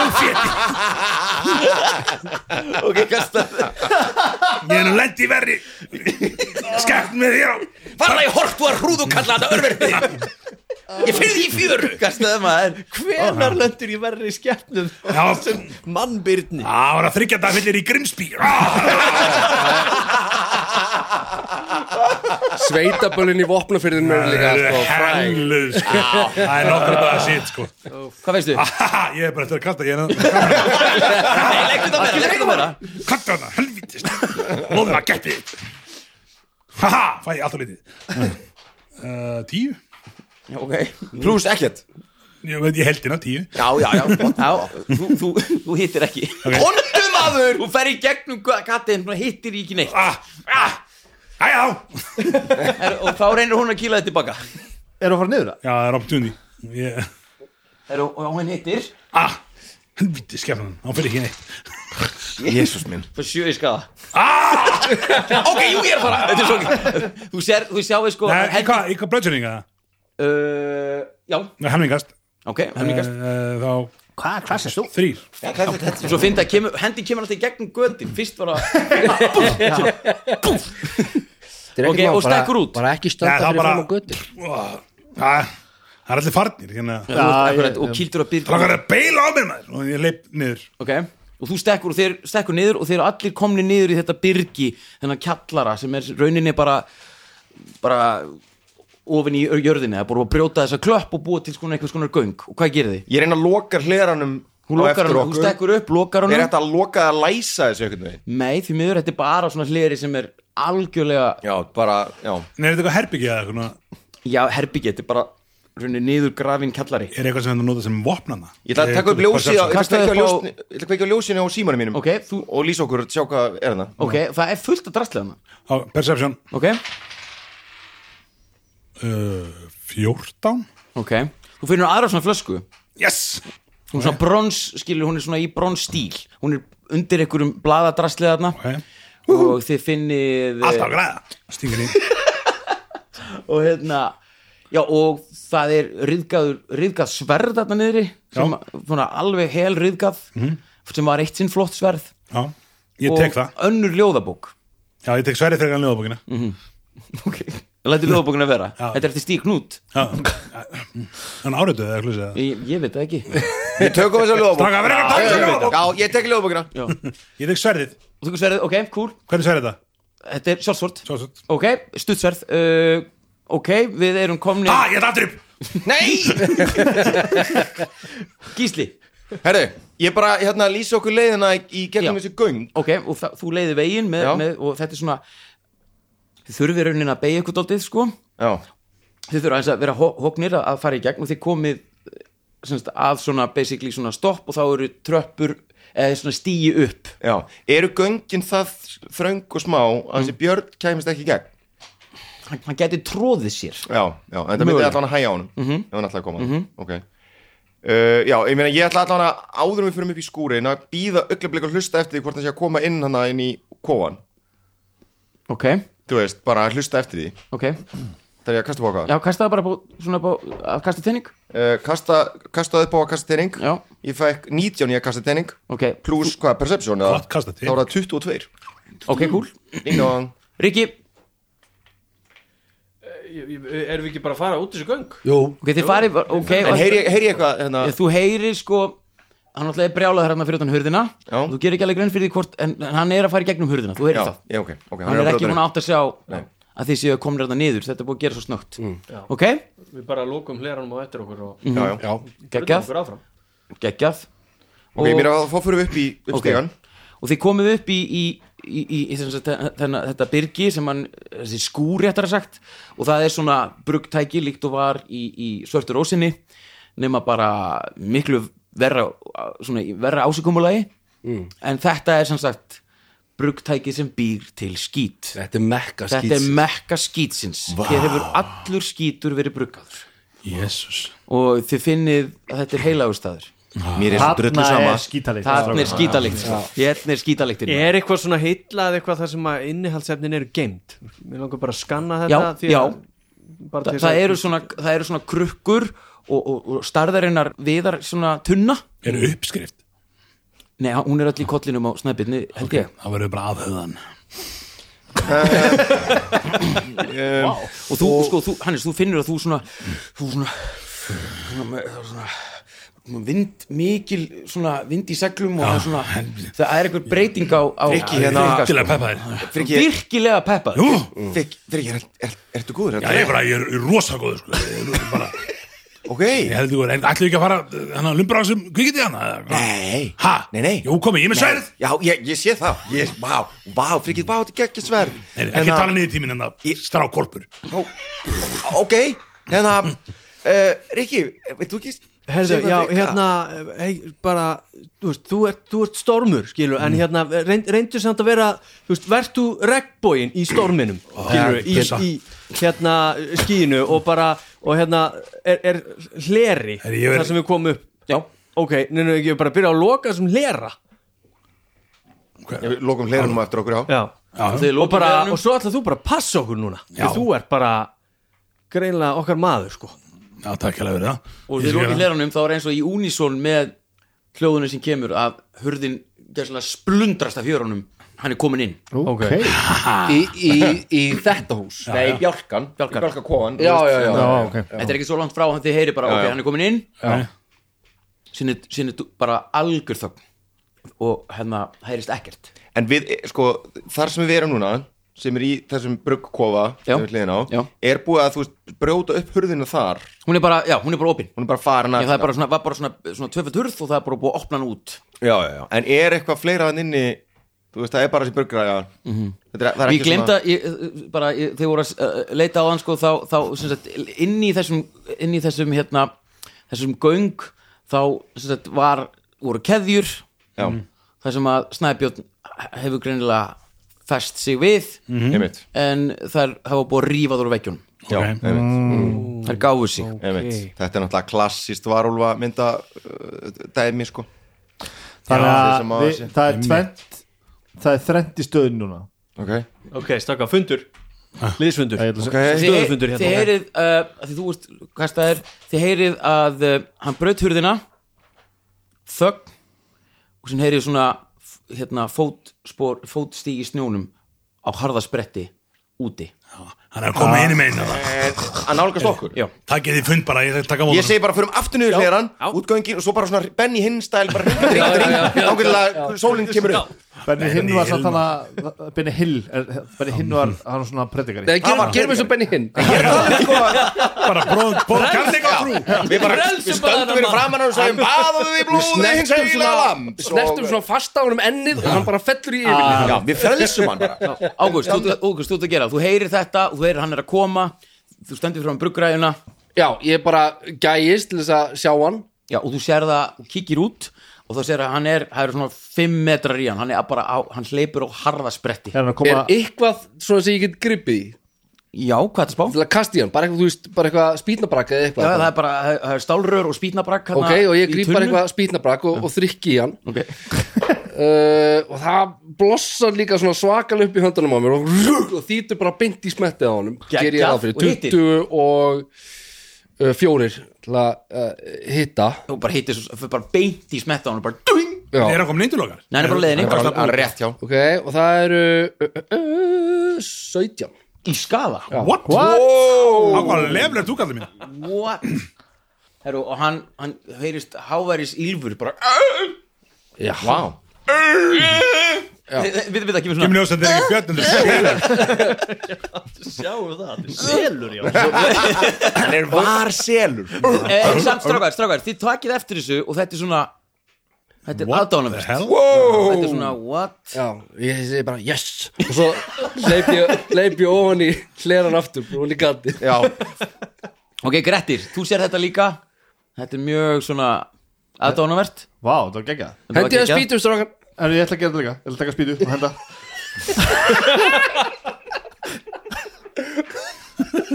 Ófétti ok, kasta. Ég er nú lent í verri. Skemmt með þér á Farða í hort, þú er hrúðu kalla þetta örverði Ég fyrir því fjöru. Hvenar lendur ég verri í skepnum Já, Mannbyrni það var að þryggja þetta fyllir í Grimsby Sveitaböllin í vopnafyrðinu líka fræg. Helluð, sko. Það er nokkur bara að sitt, sko. Hvað veistu? Ég er bara eftir að kasta Ég er nei, leggur það meira, það Kasta hana, helvítist Lóðum að þitt Haha, fæ ég alltaf litið. Uh, Tíu Já, ok. Plús ekkert. Ég veit, ég heldina, tíu. Já, já, já Já, þú, þú, þú hittir ekki. Kontu maður Þú fer í gegnum kattin og hittir ekki neitt. Ah, ah, Æjá er, Og þá reynir hún að kýla þetta tilbaka. Er að fara niður? Að? Já, það er ég, er, Og og hún hittir? Ah, helvítið skefnan Hann fyrir ekki neitt. Jésús minn. Fyrir sjö í skaða. Ok, jú, ég er er svo Þú sér, þú sjáu sko Nei, í hendi- hvað, í hvað blöðsynninga það? Uh, Já, Nei, helmingast. Ok, helmingast. Uh, Þá Hvað, hvað sést þú? þrýr Svo finn það, kemur, hendi kemur alltaf í gegnum götin. Fyrst var að Þetta er Ok, ekki og stekkur út. Bara ekki það fyrir fram á Ah, Það er allir farnir hérna. Já, akkurat, og kýldur að byrja Strákar er að beila á mér maður. Og ég leip niður. Ok, og þú stekkur og þeir stekkur niður og þeir eru allir komni niður í þetta byrgi þennan kjallara sem er rauninni bara bara ofin í jörðinni, er bara að brjóta þessa klöpp og búa til sko einhvers konar göng. Og hvað gerir þið? Ég reyna að loka hleranum Hún lokar hann, hún stekkur upp, lokar Er hann þetta að loka að læsa þessu einhvern veginn? Nei, því miður þetta er bara svona hleri sem er algjörlega, Já, bara, já. Nei, er þetta eitthvað herbyggið eða eitthvað? Já, herbyggi þetta er bara rauninni niður grafin kjallari. Er eitthvað sem þetta nota sem vopnana Ég ætla að taka upp ljósi ég ætla að að á ljósinu á símanum mínum. Ok, þú, og lýsa okkur, sjá hvað er það ok, það er fullt að drastlega Á, Perception. Ok, 14 ok. Þú finnur aðra svona flösku? Yes. Hún er svona brons, skilur, hún er svona í bronsstíl hún er undir einhverjum bladadraslega þarna. Okay. og þið finnið Alltaf glæða Stingur í. Og hérna já og það er riðgaður, riðgað sverð þarna niðri sem, svona alveg hel riðgað sem var eitt sinn flott sverð. Já, ég tek það. og önnur ljóðabók. Já, ég tek sverið fyrir hann ljóðabókina. Ok, lætur ljóðbókina vera. Já. þetta er eftir Stík Knút. Já, hann árituð eða hlusið það ég, ég veit það ekki. Við tökum þess að ljóðabók. Já, ég tek ljóðabókina. Já. Ég tek sverið, og þú sverðið, ok, cool. Hvernig sverið þetta? þetta er sjálfsvort. Svo, svo ok, stuttsverð uh, ok, við erum komni Ah, ég ætla aftur upp. Nei! Gísli, Herru, ég bara hérna lýsa okkur leiðina í, gegnum Já. þessi göng. Ok, og það, þú leiði veginn með, með, og þetta er svona þið þurfið raunin að beigja ykkur dálítið sko. Já, þið þurfið aðeins að vera hó- hóknir að, að fara í gegn og þið komið semst, að svona basically svona stopp og þá eru tröppur eða svona stíi upp. Já. Eru göngin það þröng og smá að þessi björn kæmist ekki í gegn? hann, hann geti tróðið sér. Já, já, en það myndi Mögulega. allan að hæja á honum ef hann að koma. Ok. Uh, Já, ég meina, ég ætla allan að áður en við fyrir upp í skúrin að býða augnablik og hlusta eftir því hvort hann sé að koma inn hana inn í kóan. Ok, Þú veist, bara að hlusta eftir því. Ok, Það er ég að kasta bóka já, kastaði bara bú, svona bú, að kasta tenning uh, kasta, Kastaði upp á að kasta teining já, Ég fekk 19 í að kasta teining ok, Plus, hvað, perception eða? Gott kastað Þá er það 22 ok, cool. Ding dong. Riki, Erum við ekki bara að fara út þessu göng? Jú, ok, þið farið ok, En heyri, ég- heyri ég eitthvað hérna, þú heyrir sko hann alltaf er brjálaður hérna fyrir utan hurðina. Já. þú gerir ekki alveg grein fyrir því hvort en en hann er að fara í gegnum hurðina, þú heyrir það. já, ok, ok hann er ekki búin að átt að sjá Nei. að þið séu komin hérna niður. Þetta er búin að gera svo snögt ok, Við bara lókum hleranum á eftir okkur og Já, já. Já, bröndum geggjað, okkur áfram. Geggjað. Ok, mér að þá fyrir við upp í Ok. uppstegan og þið komið upp í, í, í, í, í sem sagt, þenna, þetta byrgi sem hann, þessi skúr réttar að sagt. Og það er svona bruggtæki líkt og var í, í svörtur ósinni nema bara miklu verra, svona, í verra ásíkumulagi en þetta er sem sagt bruggtæki sem býr til skít. Þetta er mekka þetta skýt er mekka skítsins. Hér hefur allur skítur verið bruggaður. Jésús og þið finnið að þetta er heilagustæður Mér er svo drullu sama. er þarna er skítalikt sko. hérna er skítaliktin Er eitthvað svona heillað eitthvað þar sem að innihaldsefnin eru geimt? Mér langar bara að skanna Já, þetta því já. að- það, að- eru svona, það eru svona krukkur og, og, og starðarinnar viðar svona tunna. Er uppskrift? Nei, hún er öll í kollinum á snæbyrni held ég. Það verður bara afhauðan og þú, sko, þú, Hannes, þú finnur að þú svona þú svona, svona, það er svona svona vind, mikil svona vind í seglum og það er svona það er einhver breyting á, á Frikki, hérna- sko. virkilega Frikki, Frikki, er, er, ertu góður? já ég er bara, ég er rosa góður sko. Er bara, Ok. Ætlum við ekki að fara hann að lumbra á þessum kvikindi hann Nei Ha? Nei, nei. Jú, komi, ég er með sverð. Já, ég, ég sé það. Ég, Vá, vá, þetta er ekki sverð. Nei, ekki tala niður tíminn en það Ég- strá korpur Ok, hérna uh, Rikki, veit þú ekki Herðu, já, hérna hei, bara, þú veist, þú ert, þú ert stormur, skilur, en hérna reynd, reyndu samt að vera, þú veist, verð þú regnbógin í storminum, skilur, í, í, hérna skínu og bara, og hérna er, er hleri, verð- þar sem við komum upp? Já, ok, neina ekki bara að byrja að loka þessum hlera. Við lokum hlerunum á eftir okkur, já. Já, Já, og bara, og svo ætla þú bara að passa okkur núna, því þú ert bara greinlega okkar maður, sko. Já takk hérlega fyrir það. Og skal lókið gera. hleranum þá er eins og í unisón með hljóðunum sem kemur að hurðin gerðslega splundrast af fjörunum hann er komin inn. Ok, í, í, í þetta hús. Nei, bjálkan Bjálkan. Bjálka kóan Já, já, já. já, ok. Þetta er ekki svo langt frá hann þið heyri bara, Já, ok, já. hann er komin inn. Já. sinni, sinni bara algjör þögn. Og hérna heyrist ekkert. En við, eh, sko, þar sem við erum núna sem er í þessum bruggkofa Já. Já. er búið að þú veist, brjóta upp hurðina þar. Hún er bara, já, hún er bara opin. Hún er bara farin Já, að það er bara svona, var bara svona, svona tvöfald hurð og það er bara búið að opna hann út. Já, já, já. en er eitthvað fleira hann inni þú veist, það er bara þessi burgræja mm -hmm. það er, það er Ég ekki glemda, ég, uh, bara, ég, þegar voru að leita á hann sko, þá, þá sagt, inn í þessum inn í þessum, hérna þessum göng, þá sagt, var, voru keðjur. Já, þar sem að Snæbjörn hefur greinilega fest sig við. Mm einmitt, en þær hafa búið að rífa þóru vekkjunum já, Ok. einmitt, þær gáfu sig. Einmitt. þetta er náttúrulega klassist varúlfa mynda uh, dæmi, sko. Þannig Já, að sem á við, það er tvent Það er þrennt í stöðun núna. Ok, ok, stakka, fundur. Liðsfundur. Það er ok Þið, Stöðufundur hérna. þið heyrið uh, því þú veist hvað það er þið heyrið að uh, hann braut hurðina þögn og sem heyrið svona hérna, fótspor, fótstíg í snjónum á harðaspretti úti hann er að koma einu megin þarna. að nálgast okkur Já, takkið þið fund bara, ég að taka mót Ég segi bara fyrir um aftur niður hleran útgöngin og svo bara svona Benny Hinn stæl bara ákveðlega sólinn kemur upp. Benny Hinn var samt Hill, hann að Benny Hill er- Benny Hinn var hann var svona predikari. Gerum, gerum eins og Benny Hinn. Bara bróð, bróð, kærleika frú Við bara, við stöndum fyrir framann og segjum því Við blóði hins snertum heila svona, lamb snertum svona fast á honum ennið og hann bara fellur í yfir Frelsum hann er að koma Þú stendur frá bruggræðuna. Já, ég bara gæist til þess að sjá hann. Já, og þú sér það og kíkir út og þá sér að hann er, það eru svona 5 metrar í hann, hann er bara á, hann hleypur á harðaspretti er hann að Er koma eitthvað svona sem ég get gripið í? Já, hvað er það spá? til að kasta í hann, bara eitthvað, þú veist, bara eitthvað spýtnabrak eða Já, eitthvað það er bara, það er stálrör og spýtnabrak Ok, og ég grip bara eitthvað spýtnabrak og, og þrykki í hann. Ok, uh, og það blossar líka svona svakal upp í höndunum á mér og, og þýtur bara beint í smettið á honum. Geggjað. ger ég það fyrir Og hittir. 20 og uh, fjórir til að uh, hitta. Þú bara hittir bara beint í smetta á hann bara duing er Já, hann komin neyndulokar Nei, hann er bara. Bara Hann er rétt hjá. Ok, og það eru uh, uh, uh, 17 Í skala what? What? á hvað lefl er þú kallið mín? What? Heru, og hann, hann heyrist háværis ílfur bara Já, Vá Við við það kemur kemur svona ljós að þetta er ekki björn Sjáum það, þetta er selur já. Hann er var selur. Eh, Samt strákar, strákar, þið takið eftir þessu og þetta er svona Þetta er aðdánavert? Þetta er svona, what? Já, ég segi bara yes! Og svo leip ég, ofan í hleran aftur, í gati Já, Ok, Grettir, þú sér þetta líka. Þetta er mjög svona aðdánavert Vá, það var geggjað. Þetta var Hendi það geggjað. spýtum strákar. En ég ætla að gera það líka, ég ætla að taka spýtu og henda.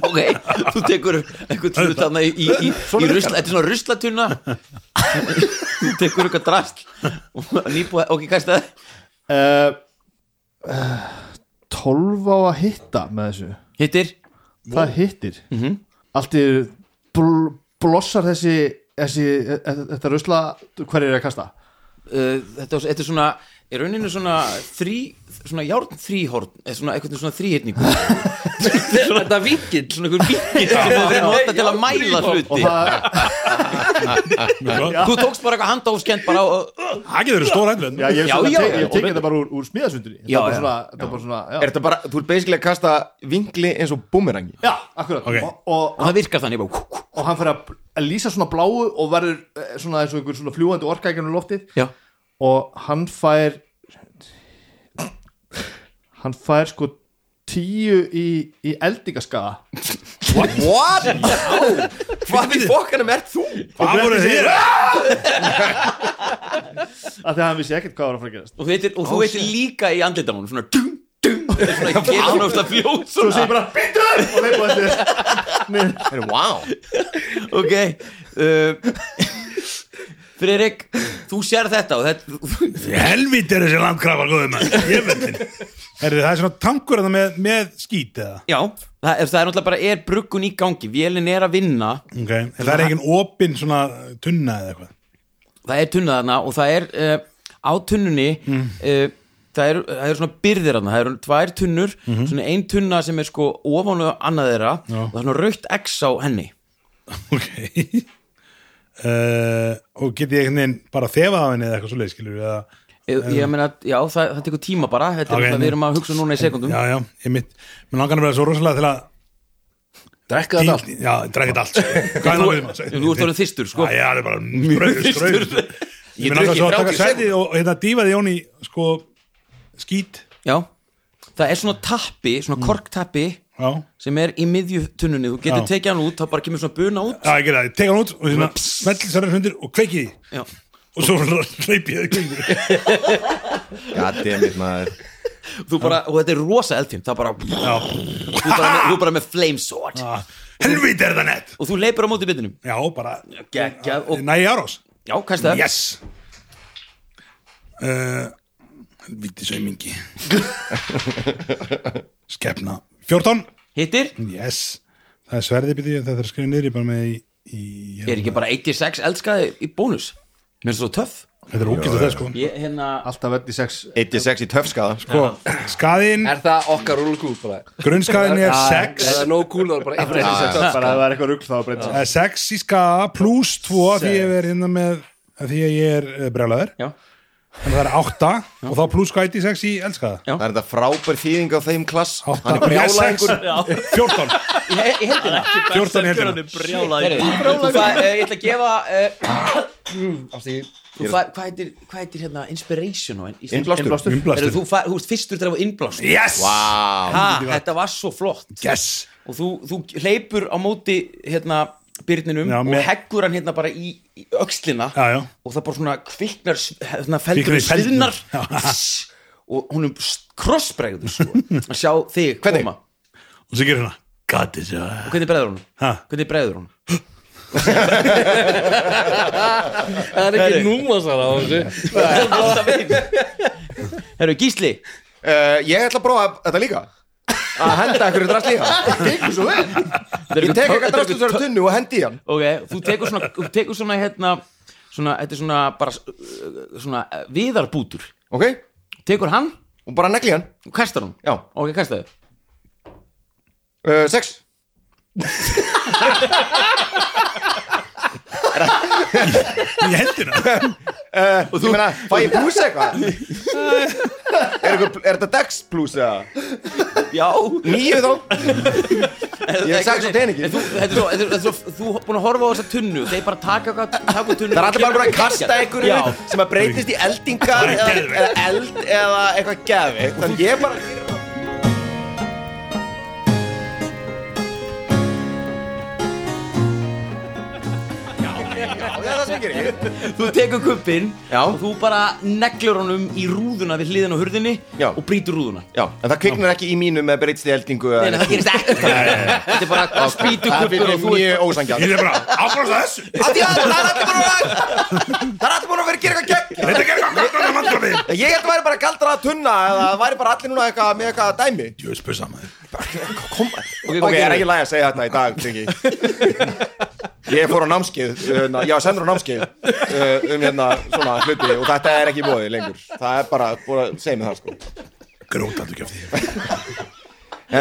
Ok, þú tekur eitthvað hlut þarna í, í, í, í rusla, þetta er svona ruslatunna. Þú tekur eitthvað drast og nýbúið, ok, hvað er það? uh, uh, 12 á að hitta með þessu. Hittir? Það hittir. Mhm. Allt í bl blossar þessi, þessi e- e- þetta rusla hver er að kasta? Uh, þetta, þetta er svona í rauninu svona þrí svona járn þríhorn eða svona eitthvað svona þríhyrningur. Þetta er vinkill svona einhver vinkil sem hefur verið nota til að mæla og hluti. það, þú tókst bara eitthvað handahófskent bara og það getur verið stór hendur já, ég, tekið þetta bara úr, úr smíðasundinni. Er þetta er bara svona er já, þetta bara, þú ert basically að kasta vingli eins og búmerangi já akkurat. Og, og, og það virkar þannig bara og hann fyrir að að lýsa svona bláu og verður eh, svona eins og einhver svona fljúandi orka ekki loftið. Já, og hann fær hann fær sko tíu í, í eldingaskaða. What? Hvað í fokkanum ert þú? hvað voru þér? af því að hann vissi ekkert hvað var að fara að gerast. Og, veitir, og þú veitir líka í andlitanum svona dung, dung þetta er svona ekki getur náttúrulega fljóð svo sé ég bara býttu og þeir búið þetta Heyrðu, Vá ok uh, Friðrik þú sér þetta og þetta helvít er þessi landkrafa góðum ég veit þinn er það svona tankur með, með skít eða? Já, það er, það er náttúrulega bara er bruggun í gangi? Vélin er að vinna. Ok, en það er engin opin svona tunna eða eitthvað? Það er tunna þarna og það er uh, á tunnunni uh, það er, það er svona byrðir þarna. Það eru tvær tunnur, svona ein tunna sem er sko ofan og annað þeirra Já. og það er svona raukt X á henni. Ok uh, og get ég einhvern veginn bara þefað af henni eða eitthvað svo leið skilur eða, ég, ég meina, já, það, það tekur tíma bara þetta er okay, nei. við erum að hugsa núna í sekundum já já, ég mitt mér langar að vera svo rosalega til að Drekka þetta allt. Já, drekka þetta allt sko. það þú ert orðin þyrstur sko. Já, það er bara skrauð, skrauð Ég Ég meina drukki svo að 30 taka sæti og hérna dýfaði Jón í sko skít. Já, það er svona tappi, svona korktappi Já, sem er í miðju tunnunni, þú getur tekið hann út þá bara kemur svona buna út. Já ég gerði það, ég tek hann út og hérna smelli særi hundir og kveiki því já. og svo hleypi ég það kringur Goddammit maður. Þú bara, og þetta er rosa eldfim það bara, þú bara, með, þú bara með flame sword helvít er það nett og þú leipur á móti bitinum Já, bara geggjað og, Næ, Járós já, er það? Yes. Uh, Helvíti saumingi Skefna 14 hittir, Yes. Það er sverði byrði þetta er skrifið niður í bara með í, í er ekki bara 86 eldskaði í bónus? Mér er svo töff. Þetta er ógæst það sko. Ég, hérna Alltaf verði sex 86 í töfskaða sko. Skaðin, Er það okkar rúlu kúl bara? grunnskaðin er Er 6 það nóg kúl þá er bara eitt Bara ef það er eitthvað rugl þá breytir. Eh, Sex í skaða pluss 2 því ég er hérna með því að ég er brjálæður Já, Þannig að það er 8 og þá pluss hvað 86 í elskaða. Það er þetta frábær þýðing á þeim klass. Átta. hann er brjálæðingur. Ég- 14 ég, ég held hérna 14 heldur Herri, þú fæ, uh, Ég ætla að gefa Þú fæ, hvað heitir, hvað heitir hérna inspiration? Innblástur. Þú, veist fyrstur þegar það var innblástur. Yes! Þetta var svo flott. Yes! Og þú, þú hleypur á móti hérna byrninum Já, og heggur hann hérna bara í, í já. og það bara svona kviknar s- hérna feldur í feldnum. sviðnar og hún er krossbregður sko, að sjá þig Hvernig? koma Og svo gerir hérna God is a og hvernig bregður hún? Ha? hvernig bregður hún? Það er ekki númasar á þessu alltaf einn Herru, Gísli uh, Ég ætla að prófa þetta líka að henda einhverju drast líka Gengur svo vel. Ég tek eitthvað drast úr þessari tunnu og hendi í hann. Ok, þú tekur svona, þú tekur svona hérna svona, þetta er svona bara uh, svona uh, viðarbútur. Ok, tekur hann og bara negli hann. og kastar hann. Já. ok, kastaðu. Uh, Sex Í hendina uh, Og þú meina, fæ ég plus eitthvað? er, eitthvað, er þetta Dex plus eða? já Níu þá? Ég hef sagt svo teningi En þú, þetta er svo, þetta er, þetta er svo, þú er búin að horfa á þessa tunnu þeir bara taka, taka, taka tunnu Það er allir bara búin að kasta einhverju Já. sem að breytist í eldingar Bara eða, eða eld eða eitthvað gefi Þannig ég bara það er það sem ég gerir þú tekur kuppin Já. og þú bara neglur honum í rúðuna við hliðin á hurðinni Já. og brýtur rúðuna. Já, en það kviknar ekki í mínu með breytist í eldingu eða Nei, það gerist ekkert þetta er bara spýtu Það kuppur og er þú mjög ósangjart Ég er bara áfrást þessu. Það er allir búin að Það er allir búin að vera að gera eitthvað gegn. Þetta gerir hvað hvað hvað hvað hvað Ég held að væri bara galdra að tunna eða það væri bara allir núna eitthvað með eitthvað Ég fór á námskeið hérna, Já, sendur á námskeið uh, um hérna svona hluti og þetta er ekki bóðið lengur. Það er bara, búin að segja mig það sko. Grótandi ekki af því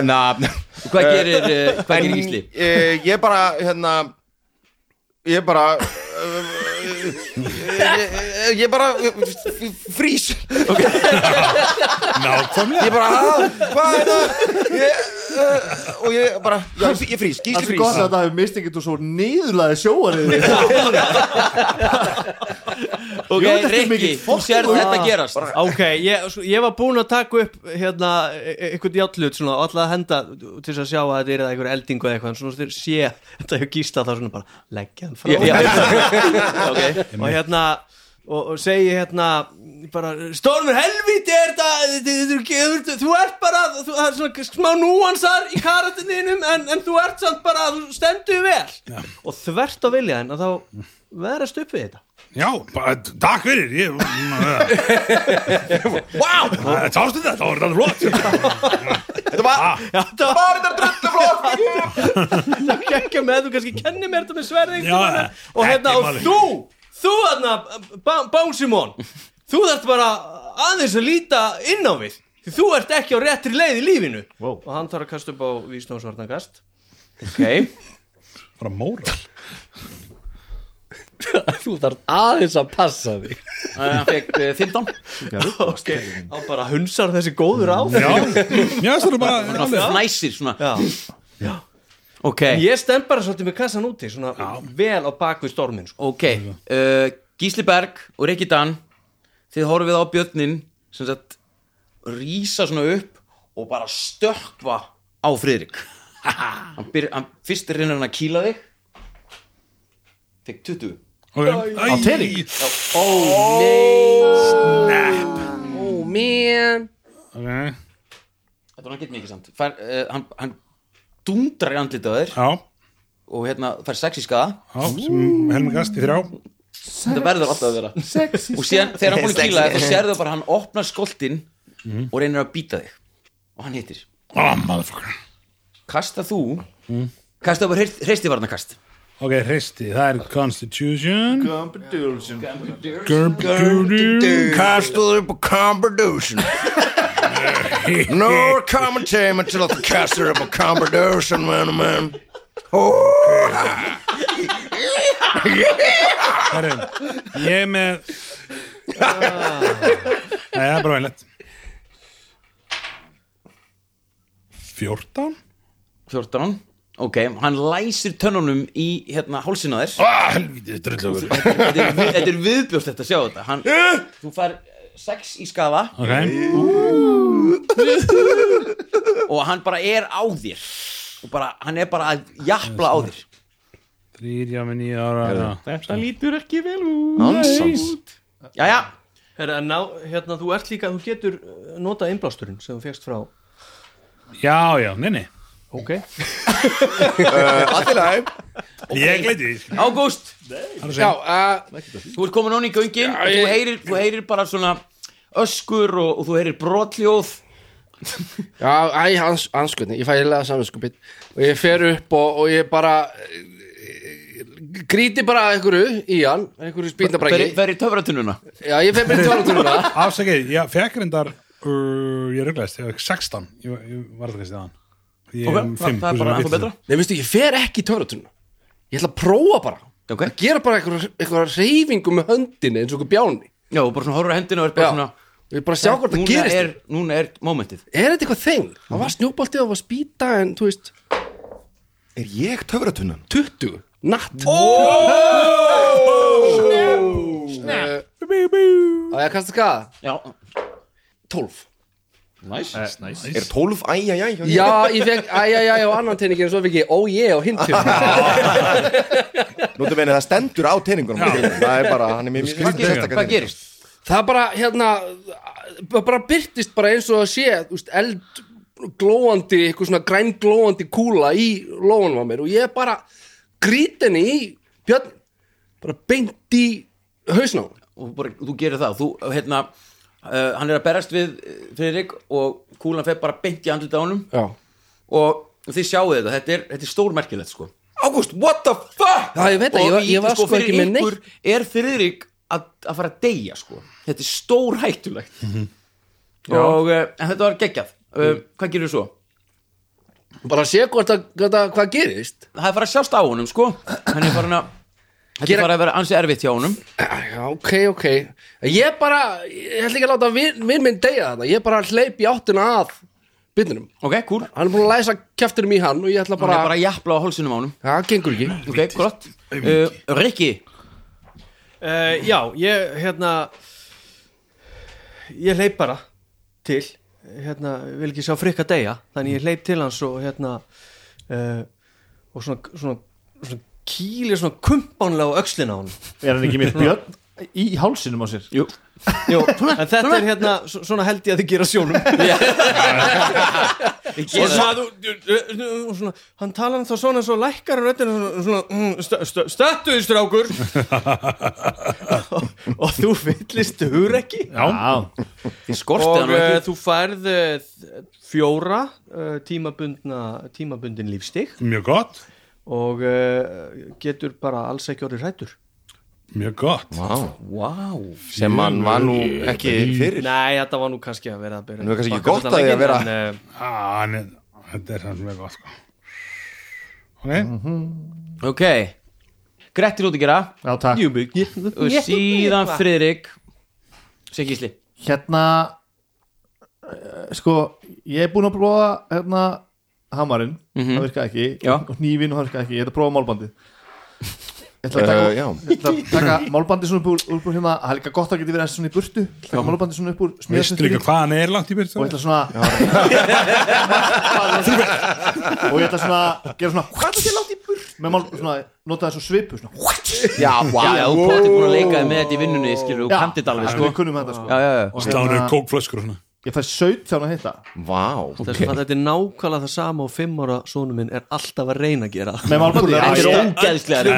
En að hvað gerir, uh, hvað gerir Gísli? uh, Ég bara, hérna Ég bara uh, ég, ég bara frís Nákvæmlega. Ég bara, "Ah, hvað er það? Ég, uh, og ég bara já, ég frís, Það er gott að þetta hefur mist ekkert og svo niðurlaði sjóarið ok, Rikki, þú sér þetta gerast. Ok, ég, ég var búinn að taka upp hérna, e- e- einhvern játlut svona, og alltaf að henda til að sjá að þetta er einhver eldingu eða eitthvað, en svona þeir sé þetta hefur gísla þá svona bara leggja hann frá ok og hérna og, og segi hérna bara, Stormur helviti er þetta þú ert bara þú, það er svona smá núansar í karatinninum en, en þú ert samt bara þú stendur vel. Og þvert á vilja en að þá veðrast upp við þetta. Já, bara, takk fyrir Ég wow, Sástu þetta, þá er þetta flott. Þetta var Já, það bara þetta drullu flott. Var ekki með þú kannski kennir mér þetta með sverðing Já, og hérna og þú þú þarna Bánsimón þú þarft bara aðeins að líta inn á við því þú ert ekki á réttri leið í lífinu. Wow. og hann tar að kasta upp á vísnámsvarnagast ok. Bara móral. Þú þarf aðeins að passa þig. Uh, hann fekk uh, 15 ok, hann bara hunsar þessi góður á Já, já, það er bara svona fnæsir svona. Já. Ok, ég stend bara svolítið með kassan úti svona vel á bakvið stormin sko. ok uh, Gísli Berg og Rikki Dan þið horfið á björnin sem sagt rísa svona upp og bara stökkva á Friðrik. Hann, byr, hann fyrst reynir hann að kýla þig. Fekk 20 Á tening? ó nei. Oh man. Ok, þetta var hann gett mikið samt. Fær, uh, hann, hann dundrar í andlitið á þér. Já, og hérna fær sex í skaða. Já, sem helmi gast í þrjá. Þetta verður alltaf að vera. og síðan þegar hann búin að kýla þig þá sérðu bara að hann opnar skoltinn og reynir að býta þig. Og hann hittir. Motherfucker. Kasta þú kasta upp á hreistivarnakast Ok, hristi, það er Constitution. Competition Kastaðu upp á Competition No commentator til að kastaðu upp á Competition man, man. Herru, ég er með Nei, það er bara veinlegt 14 14 ok, hann læsir tönnunum í hérna hálsinn á þér. Ah, þetta er, við- þetta er sjá þetta. Hann, þú fær 6 í skafa Ok, og hann bara er á þér. Og bara, hann er bara að jafla á þér. Þrýr, já, með nýja ára þetta lítur ekki vel út. Ná, hérna, þú ert líka, þú getur uh, notað innblásturinn sem þú fegst frá já, já, nei, nei. Ok. Allt í lagi. Ég gleyti því Ágúst. Já, uh, þú ert komin onni í göngin og þú heyrir, þú heyrir bara svona öskur og, og þú heyrir brotljóð. Já, æ, hans, hanskutni Ég fæ heilega saminskupið Og ég fer upp og, og ég bara eh, Gríti bara einhverju í hann Einhverju spýndabræki í töfratununa. Já, ég fer bara í tjóratúruna Afsakið, ég fekk reyndar uh, Ég rugglaðist, ég fekk 16 Ég, ég var það kannski þaðan Ég ok, um er það, fimm, það er bara vitið. betra Nei, veistu, ég fer ekki í tjóratúruna Ég ætla að prófa bara. Ok, Að gera bara einhverja einhver reyfingu með höndinni eins og einhver bjáni já, og bara svona horfur á hendinu og er bara Já. svona ég bara sjá hvort það núna gerist. er, núna er momentið. Er þetta eitthvað þeng? Það var snjóboltið og það var spýta en þú veist Er ég töfratunnan? 20 Natt. Og ég að kasta skaða já, 12 næs Er 12 æjæjæj? Já, ég fekk æjæjæj á annan teiningin og svo fekk ég ó ég á hintum Nóttu meina það stendur á teiningunum Það er bara, hann er mér hvað gerist, hvað gerist? Það bara, hérna bara byrtist bara eins og að sé þú veist, eld glóandi eitthvað svona græn glóandi kúla í lóanum á mér og ég bara grít henni í björn bara beint í hausná og bara, þú gerir það þú, hérna, uh, hann er að berast við uh, Friðrik og kúlan fer bara beint í andlita á honum Já, og þið sjáu þetta, þetta er, þetta er stórmerkilegt sko. Ágúst, what the fuck? Já, ég veit að ég, var- ég var sko, fyrir ekki með neitt ykkur er Friðrik að, að fara að deyja sko. þetta er stór hættulegt og uh, þetta var geggjað uh, hvað gerir svo? bara að sé hvort að, að hvað gerist það er fara að sjást á honum sko. hann er farin að þetta Gera- er fara að vera ansi erfitt hjá honum. Já, ok, ok. Ég bara, ég ætla ekki að láta vin, vin minn deyja þetta Ég bara hleyp í áttina að byrnum ok, cool, Hann er búin að læsa kjæftinum í hann og ég ætla hann bara, er bara að jafla á hálsinum á honum. Já, gengur ekki. Ok, gott. Uh, Rikki, uh, Já, ég, hérna Ég hleyp bara til hérna, vil ekki sjá frikka deyja þannig ég hleyp til hans og hérna uh, og svona, svona, svona kýlir svona kumpánlega á öxlina á hann Er hann ekki með björn í hálsinum á sér? jú. Jó, en þetta er hérna, svo- svona held ég að þið gera sjónum. Og svona, þú, og svona hann tala um þá svona svo lækkar röddina svona, svona mm, st st stöttuði strákur. Og, og þú fyllist hugur ekki og uh, ekki. þú færð uh, fjóra uh, tímabundna tímabundin lífstig. Mjög gott, og uh, getur bara alls ekki orðið hrættur mjög gott. Vá, wow. sem hann var nú ekki fyrir. Nei, þetta var nú kannski að vera Nú er kannski ekki gott að því að vera- en, uh, ah, hann er, Þetta er hans mjög gott sko. Ok, ok. Grettir út að gera. Já takk. Og síðan Friðrik. Siggisli Hérna uh, Sko, ég er búin að prófa hérna hamarinn, það virka ekki Já. og og það virka ekki, ég er að prófa málbandið. Ég ætla að taka, Uh, ætla að taka málbandið svona upp úr, upp úr hérna, það er líka gott að geti verið aðeins svona í burtu taka málbandið svona upp úr veistu líka smíðastöðinni hvað hann er langt í byrst og ég ætla svona og ég ætla svona að gera svona hvað er þetta látt í burt með mál, svona, nota svo svipu svona, já, wow. já, þú búin að leika þig með þetta í vinnunni skilur, þú kannt þetta alveg sko. við kunnum þetta sko. Já, já, já. og Slánu hérna, kókflöskur og svona ég fæ 17 að hitta. Vá. Þess að þetta er nákvæmlega það sama og fimm ára sonu minn er alltaf að reyna að gera. Þetta er ógæðslega er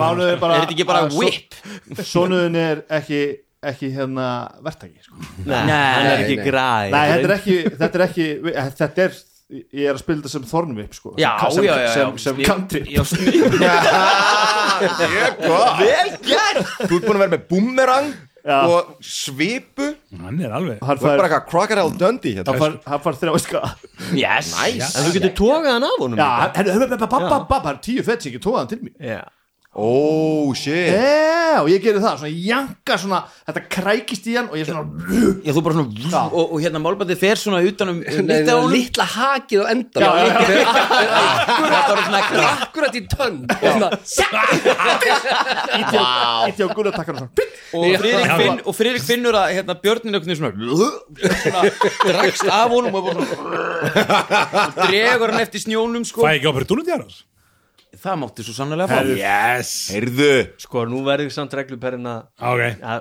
mánuð er bara er þetta ekki bara whip? Sonuðin er ekki ekki hérna verktaki sko. Nei, hann er ekki nei. græ Nei, þetta er ekki þetta er ekki, þetta er ég er að spila þetta sem upp sko, Já, sem, já, já, já. sem, sem country. Ég gott. Vel gert. Þú ert búin að vera með boomerang Já. og svipu hann er alveg hann ert bara fær, eitthvað Crocodile Dundee hann hérna. fær, hann fær þrjá ska Yes Nice. En þú getur tókað hann af honum já, hann er er tíu fett sem ekki tóða hann til mér Já. Oh shit. Já, og ég gerir það, svona janka svona, þetta krækist í hann og ég svona Já, þú bara svona og, og hérna málbandið fer svona utanum er litla hakið á endan Já, já, Þetta var svona akkurat. í tönn. Og svona Ítti á gullartakkan og svona og Friðrik finnur að hérna, björnin veginn svona, svona dregst af honum og, bara svona, og dregur hann eftir snjónum sko. fæ ekki opportunity Arrows það mátti svo sannlega fá. Yes. Heyrðu. Sko, nú verður samt regluperina ok. Ja,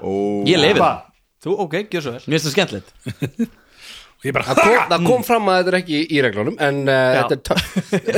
ég leiði það, Þú, ok, gjör svo vel. Mér finnst það skemmtilegt. Ég bara það kom, það kom fram að þetta er ekki í reglunum en uh, þetta er töff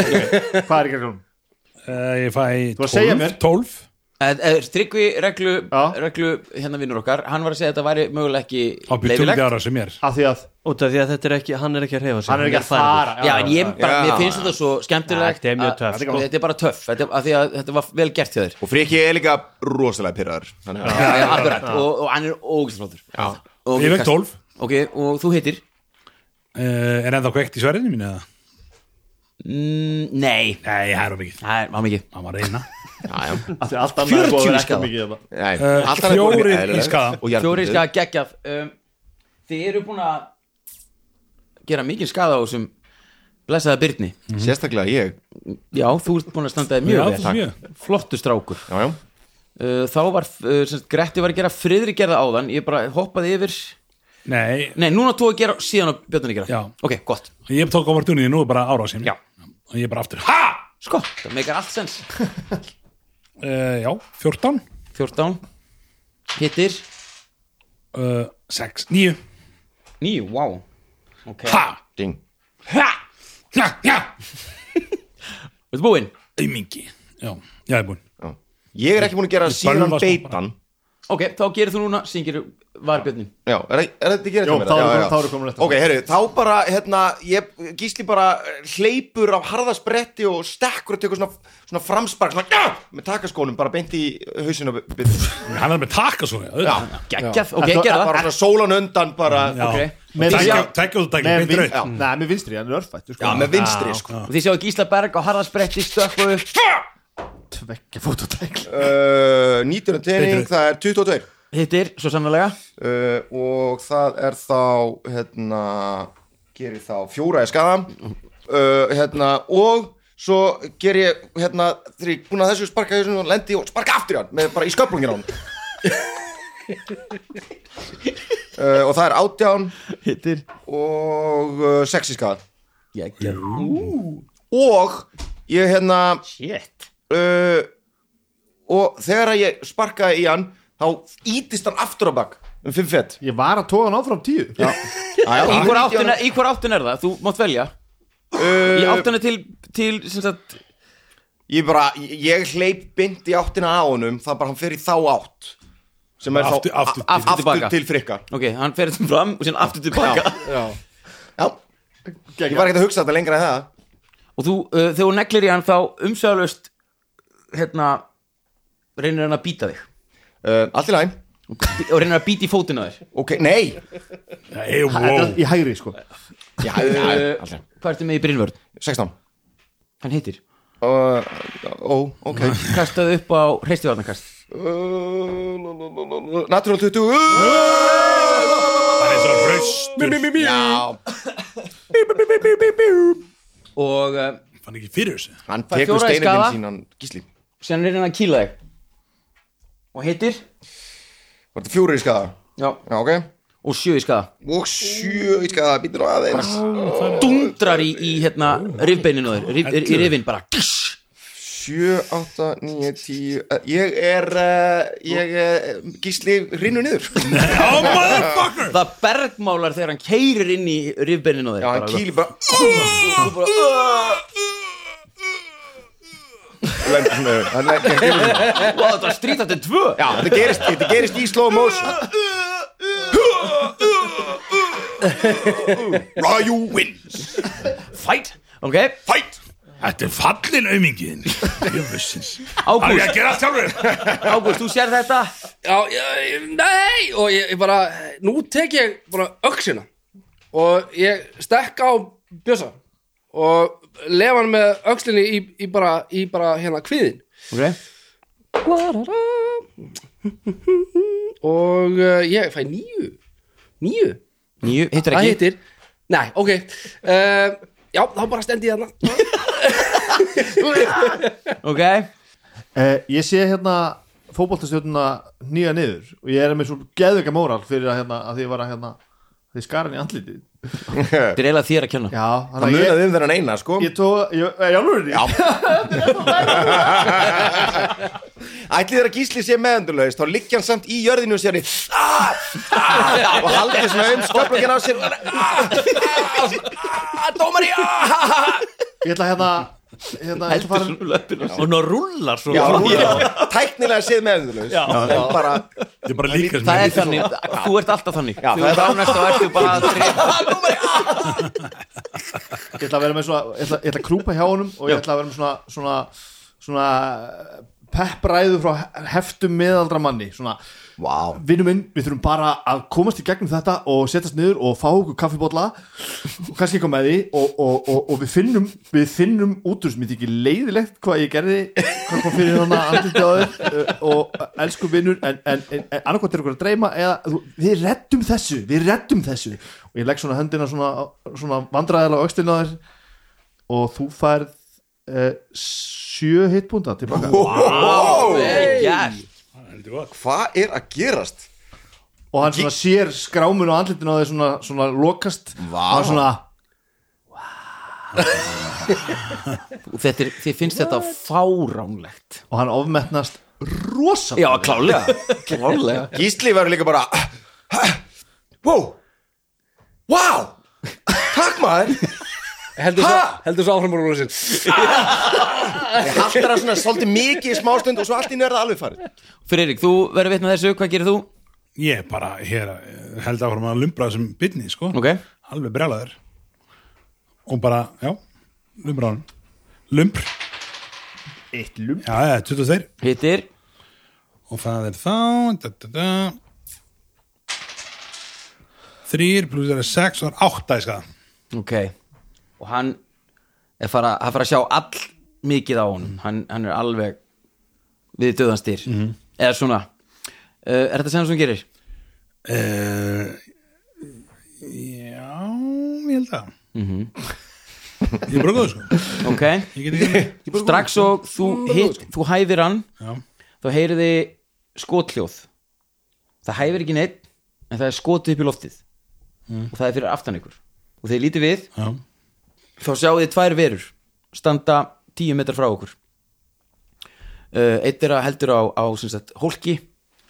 Hvað er ekki að uh, ég fæ Þú að segja mér. 12 Eh, eh, Tryggvi reglu, Já. reglu hérna vinnur okkar, hann var að segja að þetta væri mögulega ekki leifilegt Af því að Út af því að þetta er ekki, hann er ekki að reyfa sig. Hann er ekki að fara. Já, en ég bara, Já. mér finnst þetta svo skemmtilegt Þetta er mjög að- töff, sko, Þetta er bara töff, þetta, af því að þetta var vel gert hjá þér. Og Friki er líka rosalega pyrraður að Já, já, og, og hann er ógæstlóttur Og Ég vekk kast- 12 Ok, og þú heitir? uh, er ennþá kveikt í sverðinu mín eða? Mm, nei, nei, það er of mikið. Það er var mikið. Það var reyna Já, já. Allt annað er búið að 40 vera ekki skaða. mikið hérna. Nei, Uh, allt annað er búið fjórir í skaða. og jarðbundið. Fjóri skada geggjað. Um, Þið eru búin að gera mikið skada á þessum blessaða byrni Sérstaklega ég. Já, þú ert búin að standa þig Já, mjög. Er Flottu strákur. Já, já. Uh, Þá var, uh, semst, Gretti var að gera friðri gerða áðan. Ég bara hoppaði yfir. Nei, Nei, núna þú að gera síðan að Björn að gera. Já. Ok, gott. Ég tók opportunity nú er bara ára sem Já. og ég er bara aftur. Ha! Sko, það meikar allt sens uh, já, 14 14 Hittir? Uh, 6, 9 Níu, wow Ok. Ha! Ding. Ha! Ha ha! Þetta búinn? Aumingi já, já, ég er búinn. Já. Ég er ekki búin að gera síðan beitan Ok, þá gerir þú núna Syngir Varbjörnin Já, er, er þetta ekki að Jó, gera þá Já, er já. þá er komin eftir Ok, herru, þá bara, hérna, ég gísli bara hleypur af harðaspretti og stekkur og tekur svona, svona framspark, svona, já, með takaskónum bara beint í hausinu hann er með taka svona auðvitað. Geggjað, ok, það. bara svona sólan undan, bara, já, Já. út tækja með, beint raut Nei, með vinstri, hann er örfættur já, sko. með vinstri, sko. Og þið sjáu Gísla Berg á harðarspretti stökku upp Tveggja fótotækl Uh, 19 tening, Betur. það er 22 Hittir, svo sannlega uh, og það er þá, hérna, gerir þá fjóra í skada uh, hérna, og svo ger ég, hérna, þegar ég er búin að þessu sparka hausinu og lendi og sparka aftur í hann, með bara í sköplungin á hann uh, og það er átján. Hittir. Og uh, sex í skada og ég hérna Shit uh, og þegar að ég sparkaði í hann þá ítist hann aftur á bak um 5 fett Ég var að tóða hann áfram tíu. Já, Í hver áttin er, í hver áttin er það? Þú mátt velja. Í uh, áttina til, til sem sagt, ég bara, ég hleyp bynd í áttina á honum það bara hann fer í þá átt. Sem er Aftur- þá aftur- a- aftur tilbaka. til frikka. Ok, hann fer þetta fram og síðan aftur tilbaka. Já, ég var ekkert að hugsa þetta lengra en það. Og þú, uh, þegar þú neglir í hann þá umsöðalust hérna reynir hann að býta þig. Uh, allt í læn, og og reynir að býta í fótinn á þér. Ok, nei. Nei, Þetta wow er í hægri sko. Já, uh. Hvað ertu með í Brynvörn? 16 Hann heitir? Uh, ó, ok. Kastaðu upp á hreistivarnarkast. Uh, natural 20 uh, hann er svo raustur já, og uh, fann ekki fyrir þessu. Hann tekur fjóra í steinindin skaða. Gísli síðan reynir hann að kýla þig. Og heitir var þetta fjóri í skada Já. já, ok. Og sjö í skada og sjö í skada, býtur á aðeins. Dundrar í, í hérna rifbeininu á þér, rif, í, í rifin bara. Tss. 7, 8, 9, 10 Ég er uh, Ég er Gísli rinnu niður. Oh motherfucker! Það bergmálar þegar hann keirir inn í rifbeininu á þér Já, hann bara, kýli bara Þú bara Lendur svona yfir. Hann er- hann kemur svona. Vá, þetta var þetta er tvö. Já, þetta gerist, þetta gerist í slow motion. Raju wins fight ok, Fight! Þetta er fallin er Ágúst, að gera allt sjálfur. Ágúst, þú sér þetta? Já, ég, nei og ég, ég bara, nú tek ég bara öxina og ég stekk á bjösa og lefa hann með öxlinni í, í bara, í bara hérna kviðin ok, og uh, ég fæ nýju nýju, nýju, hittir það ekki? heitir nei, ok. Uh, já, þá bara stendi ég þarna. Ok, Eh, ég sé hérna fótboltastjórnuna nýja niður og ég er með svo geðvika móral fyrir að, hérna, að því ég var að hérna, því skaran í andlitið þetta er eiginlega þér að kenna. Já, Það þannig að ég, munaði um þennan eina, sko. Ég tók ég, ég, alveg, Já. Ætli þeirra gísli sé meðendurlaust þá liggja hann samt í jörðinu og sér ah, ah, og haldið svona um skóplökin á sér. Ah, Dómari ah, ég ætla hérna hérna, ég ætla að fara og ná rullar svo. Já, tæknilega séð meðendurlaust en bara Ég er bara líka það er þannig, þú ert alltaf þannig. Já, þú það er ert það. ánæst og ertu bara ég ætla að vera með svona ég ætla, ég ætla að krúpa hjá honum og ég ætla að vera með svona svona, svona peppræðu frá heftum meðaldra manni. Svona, Vá. Vinnum minn, við þurfum bara að komast í gegnum þetta og setjast niður og fá okkur kaffibólla og kannski eitthvað með því og, og, og, og við finnum við finnum út úr sem ég ekki leiðilegt hvað ég gerði, hvað kom fyrir þannig á þér. Uh, og elsku vinnur en, en, en, en annarkvæmt er okkur að dreyma eða þú- við reddum þessu, við reddum þessu. Og ég legg svona höndina svona, svona vandræðilega á á þér og þú færð uh, sjö hitbúnda tilbaka Yes. Hvað er að gerast? og hann svona sér skrámun á andlitinu á þeir svona, svona lokast Vá. og svona þetta er, þið finnst þetta fáránlegt og hann ofmetnast rosa já, klálega, klálega. Gísli verður líka bara Wow Wow Takk maður heldur svo, Ha? heldur svo áfram úr sin Ég haldur það svona svolítið mikið í smástund og svo allt í nörða alveg farið. Friðrik, þú verður vitna þessu, hvað gerir þú? Ég er bara hér eh, held áfram að lumbra þessum bytni sko. Ok, alveg brjálaður. Og bara, já, lumbra hann lumbr, eitt lum já, já, 22 hittir. Og það er þá da, da, da. þrýr pluss það er 6 og það er 8 í skaða Ok, og hann er fara, að fara að sjá all mikið á honum. Hann, hann er alveg við döðanstýr eða svona uh, Er þetta sem þú gerir? uh, já, ég held að ég er bara góð sko. Ok, ég get ekki strax og þú, hit, þú hæfir hann. Já, þá heyriði skothljóð. Það hæfir ekki neitt en það er skotið upp í loftið. Og það er fyrir aftan ykkur. Og þegar lítið við. Já, þá sjáu þið tvær verur standa tíu metrar frá okkur. Uh, eitt er að heldur á, á sagt, hólki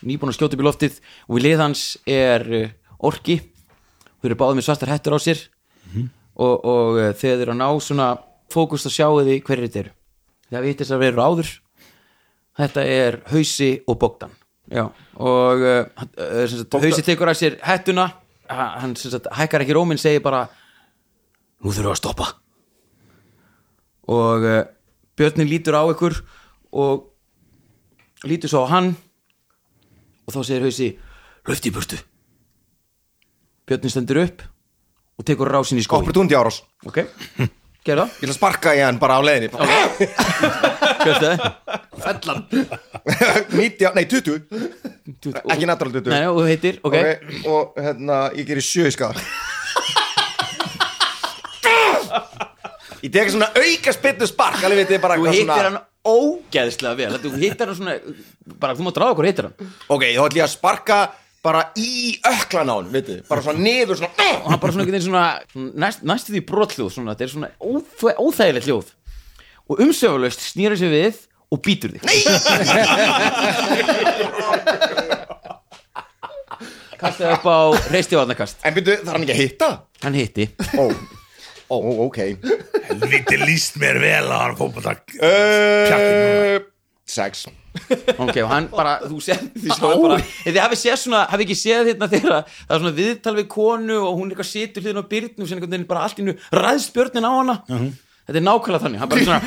nýbúin að skjóta upp í loftið og við lið hans er uh, orki. Þau eru báðið með svartar hettur á sér. Og, og uh, þegar þið eru að ná svona fókust að sjáu þið hverju þetta eru. Það vitið þess að verður áður. Þetta er hausi og bóktan já og uh, sagt, hausi tekur að sér hettuna. Ha- hann sagt, hækkar ekki róminn segir bara nú þurfum við að stoppa. Og uh, Björnin lítur á ykkur og lítur svo á hann og þá segir hausi hlöfti í burtu. Björnin stendur upp og tekur rásin í skói Opportunity árás. Ok, gerðu það. Ég að sparka í hann bara á leiðinni. Hversu það? 90, nei 20 Ekki natural 20 Nei, og þú heitir, ok, Ok, Og hérna, ég gerir sjö í skada Ég tek svona auka spinnu spark Alveg veit ég bara þú hittir svona hann ógeðslega vel þú hittir hann svona, bara þú má draga okkur hittir hann. Ok, þá ætlum ég að sparka bara í öklan á hann, Bara svona niður svona og hann bara svona, svona, næst, næstu því brothljóð svona, þetta er svona óþæ, óþægilegt hljóð. Og umsöfulaust snýra sér við og býtur þig. Nei! kastaði upp á reistívarnakast En byrju, er hann ekki að hitta? hann hitti. Ó, ó, ok. Lítið líst mér vel að hann fótboltak uh, Sex. Ok, og hann bara, þú bara, þið hafið séð svona, hafið ekki séð hérna þegar það er svona viðtal við konu og hún eitthvað situr hlýðin á byrnu og sen einhvern veginn bara allt innu ræðst björnin á hana. Þetta er nákvæmlega þannig. Hann bara svona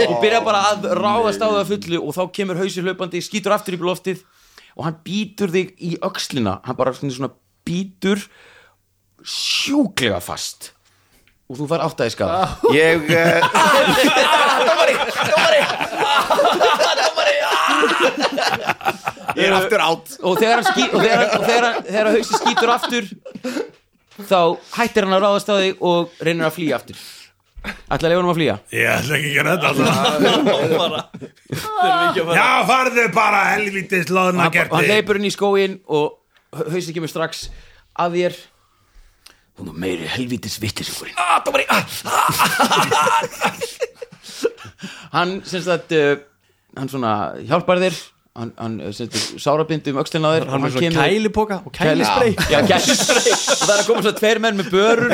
og byrja bara að ráðast á það að fullu og þá kemur hausi hlaupandi, skýtur aftur í loftið og hann býtur þig í öxlina. Hann bara svona býtur sjúklega fast. Og þú fær áttaði skada Ég eh, Ég er aftur átt og þegar hann ský, og þegar, og þegar, hann- þegar hausi skýtur aftur þá hættir hann að ráðast á þig og reynir að flýja aftur. Ætla að leifa hann að flýja? Ég ætla ekki að gera þetta alltaf. Já, farðu bara helvítið loðna hann, hann gerti leipur inn í skóin og hausi kemur strax að þér hún er meiri helvítis vittis ah, dómari, ah, hann sem sagt uh, hann svona hjálpar þér. Hann, hann uh, sem sagt sárabindi um öxlina þér Hann er svo kælipoka og Kæli- kælisprey Já, kælisprey og það er að koma svo tveir menn með börur.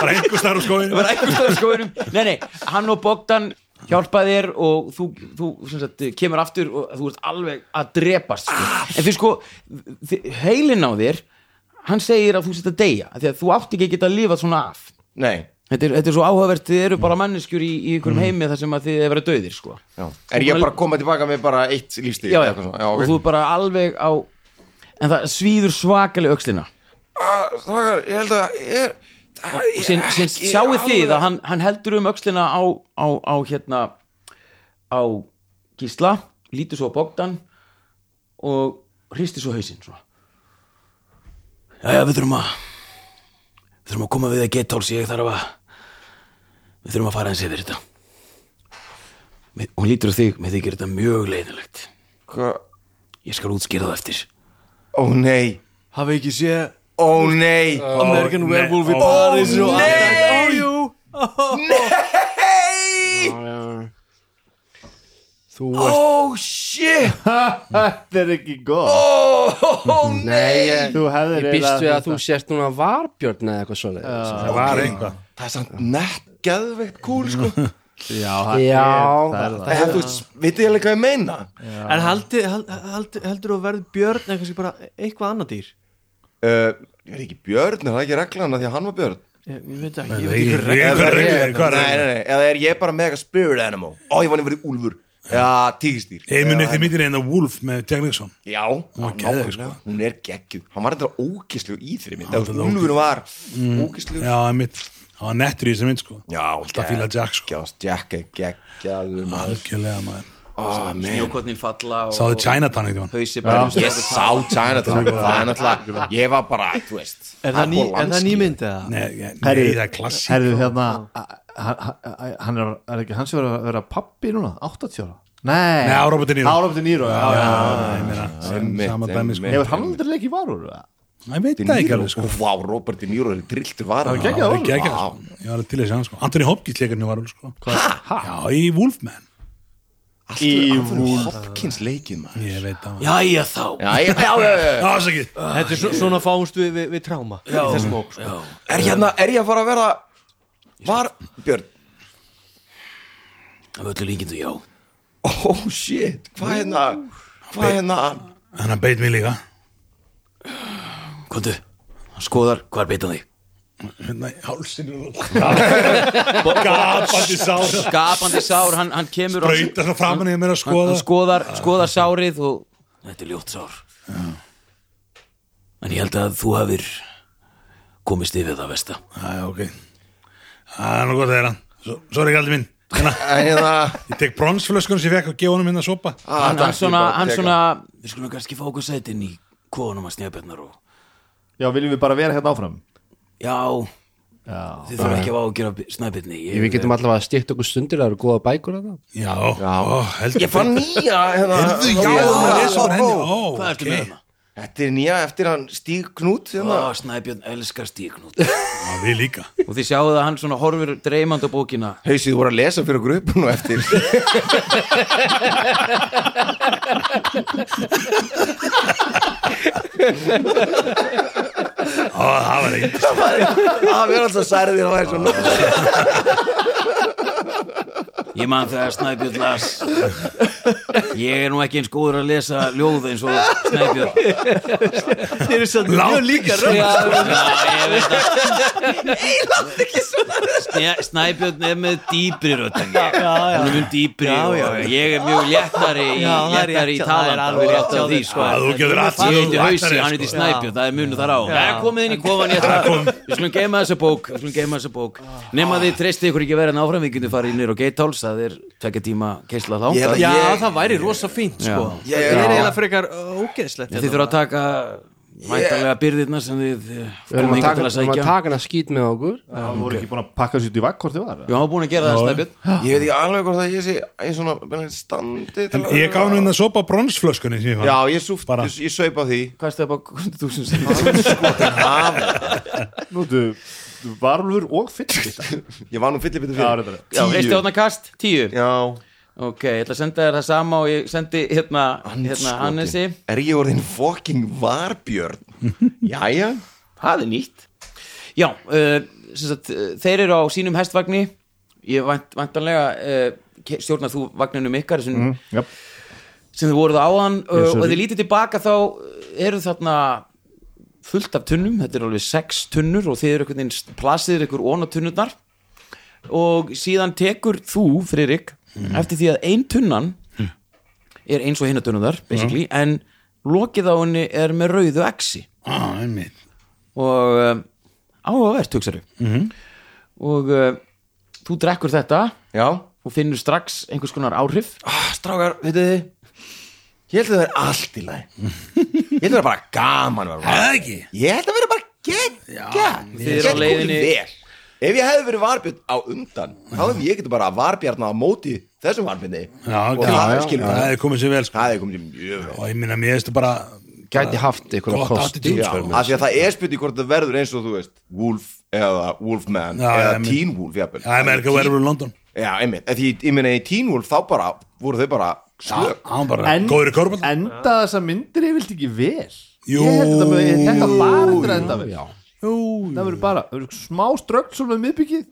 Bara einhver starf á skóinu það var einhver stöður skóinum nei, nei, hann og Bogdan hjálpa þér og þú, þú sagt, kemur aftur og þú ert alveg að drepast sko. en fyrir sko heilinn á þér hann segir að þú sett að deyja því að þú átt ekki að geta að lifa svona af Nei þetta er, þetta er svo áhugavert, þið eru bara manneskjur í, í einhverjum heimi þar sem að þið er verið döðir sko. já. Er ég bara að koma tilbaka með bara eitt lífstíð já, já. já, og ok. þú er bara alveg á en það svíður svakalega öxlina Ah, Strákar, ég held að ég er það er sem, sem ekki sjáu þið alveg- að hann, hann heldur um öxlina á, á, á hérna á gísla lítur svo á Bogdan og hristir svo hausinn svona Jæja, við þurfum að við þurfum að koma við að getáls ég þarf að við þurfum að fara eins yfir þetta. Hún lítur á þig með þykir þetta mjög leiðilegt Hva? ég skal útskýra það eftir. Ó nei. Hafa ekki séð Ó nei. American nei, Werewolf í ó, Paris allt nei. Ó, jú Þú ert shit! Þetta er ekki góð Ó Nei, ég, ég býst við að þú sért núna varbjörn eða eitthvað var einhvað Það er samt nett geðveikt kúl sko. Já, það Já, er, það er Það. Það er þú veist, vitið ég alveg hvað ég meina? En haldi, hald, hald, heldur þú að verði björn eða kannski bara eitthvað annað dýr? Uh, Ég er ekki björn, er það ekki reglan að því að hann var björn? Ég, veit ekki, ekki Eða hvað er- er- hvað Nei, er- nei, nei, eða er ég bara mega spirit animal? Ó, ég var nefnir úlfur Já, tígistýr muni eftir myndinni en The Wolf með Jack Nixon Já, nákvæmlega. hún er geggjuð. Hann var eitthvað ókislu í þeirri mynd. Úlfur var ókislu Já, einmitt. Það var nettur í þessu mynd sko. Já, Alltaf fíla Jack sko. geggjast, Jack er geggjaður Algjörlega maður Ó, man. snjókotnin falla og Sáðu Chinatown eitthvað Ég sá Chinatown. Það er náttúrulega, ég var bara, þú veist Er það, ný, er það nýmynd eða? Nei, það er klassík. Herðu hérna hann- er, er ekki hans að vera pappi núna, 80 ára? Nei, Nei, á Robert De Niro. Á Robert De Niro, já, sko. Hefur hann aldrei leikið varur? Ég veit það ekki alveg sko. Vá, Robert De Niro er drilltur var Það var geggjað. Það Já, er geggjað, vá. sko. Ég var til þess að hann sko. Anthony Hopkins leikarni var alveg sko. Já, í Wolfman Í Hopkins leikið maður. Ég veit það. Jæja þá. Já. Já, sækki Þetta er svo, svona fáumst við, við, við tráma já, ók sko. Er hérna, er ég að fara að vera Var, Björn? Af öllu líkindu já. Oh shit, hvað hérna Hvað hérna Hann? Beit mig líka. Kondu, skoðar hvað er beitan því Hérna í hálsinu Gapandi sár. Skapandi sár, hann, hann kemur og- Brauta svo framan í mér að skoða. Hann skoðar, skoðar sárið og þetta er ljótt sár. En ég held að þú hafir komist yfir það vesta. Já, ok. Það er nú gott að þeirra Sorry, gældi minn. Hérna, Hérna. Ég tek bronsflöskun sem ég fekk og gefa honum hérna sopa. Ah, hann, hann svona, hann svona við skulum kannski fá okkur sætin í konum að snjabjarnar og Já, viljum við bara vera hérna áfram? Já, Já, þið þurfum ekki að fá að gera snæbjarni Við getum allavega stýtt okkur stundir Það eru góða bækur að það Já, Já. Ó, heldur Ég fann nýja hérna Herðu, já, Já, hún er svo henni Ó, hvað ertu ok. með hérna? Þetta er nýja eftir hann Stíg Knút hérna. Ó, Snæbjörn elskar stíknút Já, við líka. Og þið sjáu að hann svona horfir dreymand á bókina. Hausið voru að lesa fyrir upp nú eftir það var einn Það verður alltaf særið þér að væri svona Ég man þegar Snæbjörn las. Ég er nú ekki eins góður að lesa ljóð eins og Snæbjörn. Þeir eru satt mjög líka ekki Já, ég veit að Sne- Snæbjörn er með Já, já. Hún er mjög dýpri Já, og já, já. ég er mjög léttari í, það er léttari í það er talan því sko. Þú getur allt sem Ég þú heiti ætlar Hausi, þér, hann heiti sko. Snæbjörn, það er munu þar á. Það er komið inn í kofan ég ætla Við skulum geima þessa bók Við skulum geima þessa bók. Nefn þið treysti ykkur ekki verið en áfram Við getum farið nýr á Gatehouse Það er tvekja tíma keisla þá að Já, það væri rosa fínt sko. Ég- er eiginlega frekar uh, ógeðslegt Þið þurfa að taka mæntalega byrðirna sem þið eh, Við erum komum taka, til að við erum að sækja. taka hana skít með okkur. Það voru ekki búin að pakka sér út í vagn hvort þið var Já, búin að gera það Snæbjörn Ég veit ekki alveg hvort að ég sé í svona standi Ég gaf nú inn að sopa bronsflöskunni sem ég fann Já, ég súft, Bara. ég, ég saup á því. Hvað er það bara, þú sem segir Nú, þú, þú varulfur og fyllist Ég var nú fyllibitið Já, fyrir Já, eistu átna kast, tíu. Já, Ok, ég ætla að senda þér það sama og ég sendi hérna, hérna Hannesi Er ég orðin fucking varbjörn? Jæja. Það er nýtt. Já, uh, sagt, þeir eru á sínum hestvagni. Ég vænt, væntanlega uh, stjórnar þú vagninum ykkar sem, Mm, já. sem þið voruð áðan. Yes, og þið lítið tilbaka þá eru þarna fullt af tunnum, þetta er alveg sex tunnur og þið eru einhvern veginn plasiður ykkur óna tunnurnar og síðan tekur þú, Friðrik eftir því að ein tunnan er eins og hinna tunnurnar basically, en lokið á henni er með rauðu exi. Ah, og um, áhugavert hugsaðu. -hmm. og uh, þú drekkur þetta Já. og finnur strax einhvers konar áhrif. Ah, Strákar, veitu þið Ég held að það er allt í lagi. Ég held að það er bara gaman Það Ég held að vera bara geggja. Þið eru á leiðinni- Ef ég hefði verið varbjörn á undan þá hefði ég getið bara varbjarna á móti þessum varbjörni. Já, og það er skilur það er komið sér vel sko. Það er komið sér mjög vel. Og ég minna mér veistu bara Gæti haft attitude, Já, sko. af því að það er spurning hvort það verður eins og þú veist Wolf eða Wolfman Já, eða Teen Wolf jafnvel. Það er með ekki að vera í London. Já, einmitt, því ég meina í Teen Wolf þá bara voru þau bara slök. Hann bara En- góður í korball Enda þessa myndir ég vilt ekki vel. Jú. Ég held að þetta, bara eftir að enda vel. Já. Jú, Það verður bara verður smá strögg svona með miðbyggið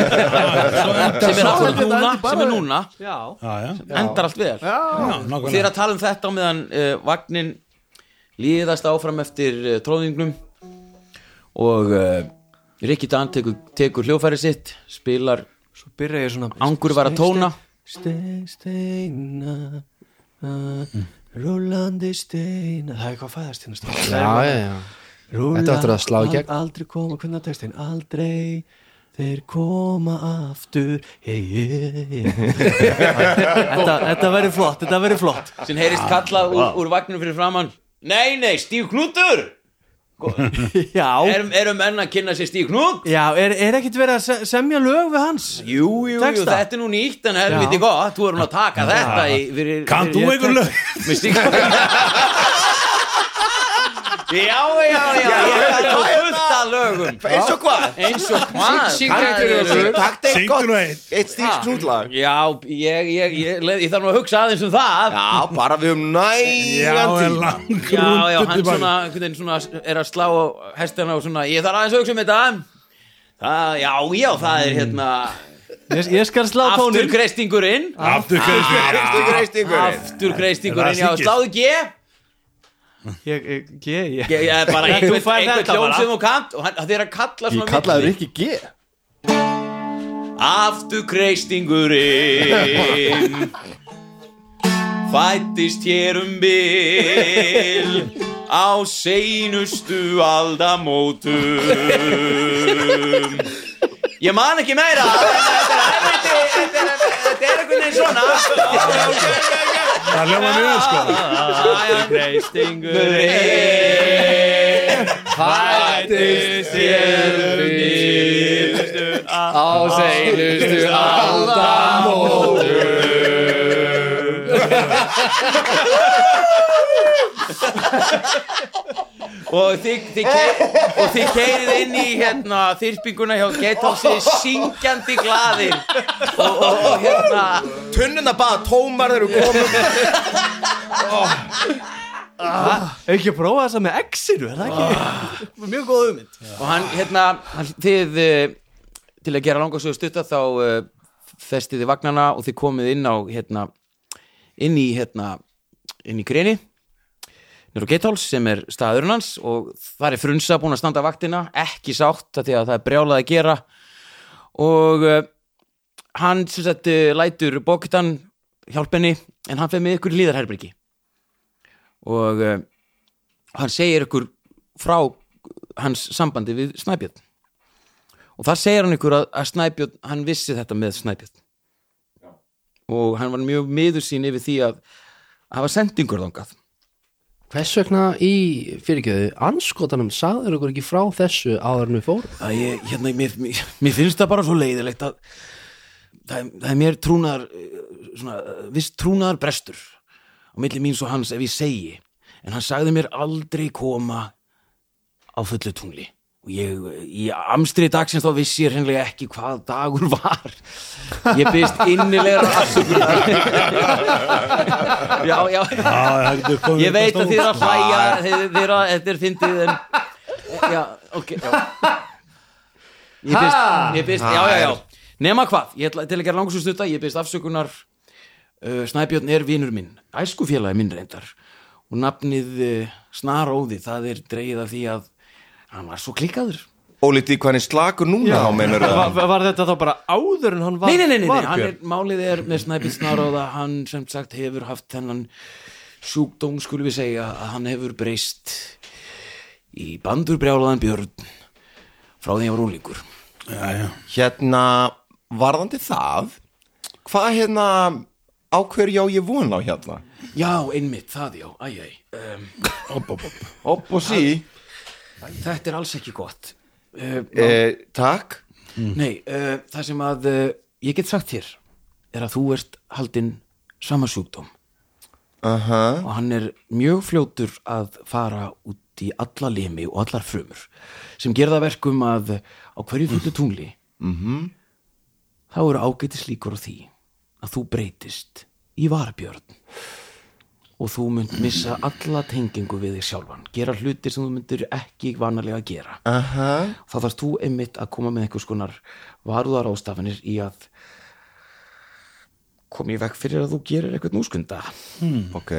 sem er Svo allt þetta núna, sem er núna. Já, já, já, endar allt vel. Já. Og nákvæmlega. Að tala um þetta á meðan uh, vagnin líðast áfram eftir uh, tróðingnum. Og uh, Rikki Dan tekur, tekur hljófæri sitt spilar Angur var að tóna. Stein, steina uh, Rúlandi steina. Það er hvað fæðast hérna strákar. Já, já, já Þetta áttur að slá í gegn. Aldrei koma, hvernig að textin Aldrei. Þeir koma aftur. Hey, hey, hey. Þetta, verður flott Þetta verður flott. Sem heyrist kallað úr, úr vagninu fyrir framann Nei, nei, Stíf Knútur! Já, erum, erum menn að kynna sér Stíf Knút? Já er, er ekkit verið að se- semja lög við hans? Jú, jú, jú, þetta er nú nýtt en helviti gott, þú erum að taka þetta í, fyrir, Kann þú einhver lög? með Stíf Já, já, já, ég er að fullt að lögum. Eins og hvað? eins og hvað? Er-. Takk Syngdu gott. nú eitt. Eitt stíks knútlag Já, ég, ég, ég, ég, ég þarf nú að hugsa aðeins um það. Já, bara við Já, er tíma. langur Já, já, hann svona, svona er að slá á hestina og svona, ég þarf aðeins að hugsa um þetta. Það, Já, já, það er hérna Ég, ég skal slá tónin afturkreistingurinn. Afturkreistur Afturkreistingurinn. Afturkreistingurinn, Það já, er sláðu G Ég, ég, ég, ég. Ég ég er bara einhvern bara. sem þú kant og það er að kalla Ég svona kallaði milli. ekki G Afturkreistingurinn Fættist hér um bil Á seinustu aldamótum Ég man ekki meira Þetta er Þetta er- er einhvern veginn svona. Það ljóma mjög sko. Afturkreistingurinn Fættist hér um bil Á seinustu aldamótum og þið, þið, kei, og þið keirið inn í hérna, þyrpinguna hjá Geithálsi syngjandi glaðir. Og, og, og hérna Tunnuna bara tómar þegar við komum Ekki að prófa þessa með X-inu, er það ekki? Mjög góð hugmynd. Og hann hérna hann, þið eh, til að gera langarsögu stutta þá uh, festið í vagnana og þið komið inn á hérna, inn í hérna, inn í greni nýr á Geitháls sem er staðurinn hans og það er frunsa búin að standa vaktina ekki sátt að það er brjálað að gera. Og uh, hann sem sagt uh, lætur bókitan hjálpenni en hann fer með ykkur líðarherbyrgi og uh, hann segir ykkur frá hans sambandi við Snæbjörn. Og þar segir hann ykkur að, að Snæbjörn hann vissi þetta með Snæbjörn og hann var mjög miður sín yfir því að hafa sendingur þangað. Hvers vegna í fyrirgjöðu anskotanum sagður ykkur ekki frá þessu áður en við fórum? að ég, hérna, mér, mér, mér finnst það bara svo leiðilegt að það, er- það er mér trúnaðar eh, svona, viss trúnaðar brestur á milli mín svo hans ef ég segi. En hann sagði mér aldrei koma á fullu tungli ég, í amstri dagsins þá vissi ég hreinlega ekki hvað dagur var. Ég byrst innilega afsökur já, já. Ég veit að þið er að hlæja þið, er að, þetta er fyndið en Já, ok já. Ég byrst, ég byrst, já, já, já. Nema hvað, ég ætla til að gera langur svo stutta Ég byrst afsökunar uh, Snæbjörn er vinur minn, æskufélagi minn reyndar. Og nafnið uh, Snaróði, það er dreigið af því að Hann var svo klikkaður Ólítið hvað hann er slagur núna á meinur var, var þetta þá bara áður en hann var Nei, nei, nei, nei, nei. Hann er, málið er með Snæbjörn Snaróða Hann sem sagt hefur haft þennan sjúkdóm skulum við segja að hann hefur breyst í bandurbrjálaðan björn frá því að var úlingur Já, já. Hérna, varðandi það Hvað hérna á hverju já ég von á hérna? Já, einmitt, það já, æj, æj um, Opp, opp, opp. Opp og sí Þetta er alls ekki gott. Uh, eh, Takk. Nei, uh, það sem að uh, ég get sagt hér er að þú ert haldinn sama sjúkdóm. Aha. og hann er mjög fljótur að fara út í alla limi og allar frumur sem gerða verkum að á hverju fullu tungli -hmm. þá eru ágætis líkur á því að þú breytist í varbjörn og þú munt missa alla tengingu við þig sjálfan. Gera hlutir sem þú myndir ekki vanalega gera. Aha. þá þarfst þú einmitt að koma með einhvers konar varúðar ástafanir í að koma í vekk fyrir að þú gerir eitthvað núskunda Ok,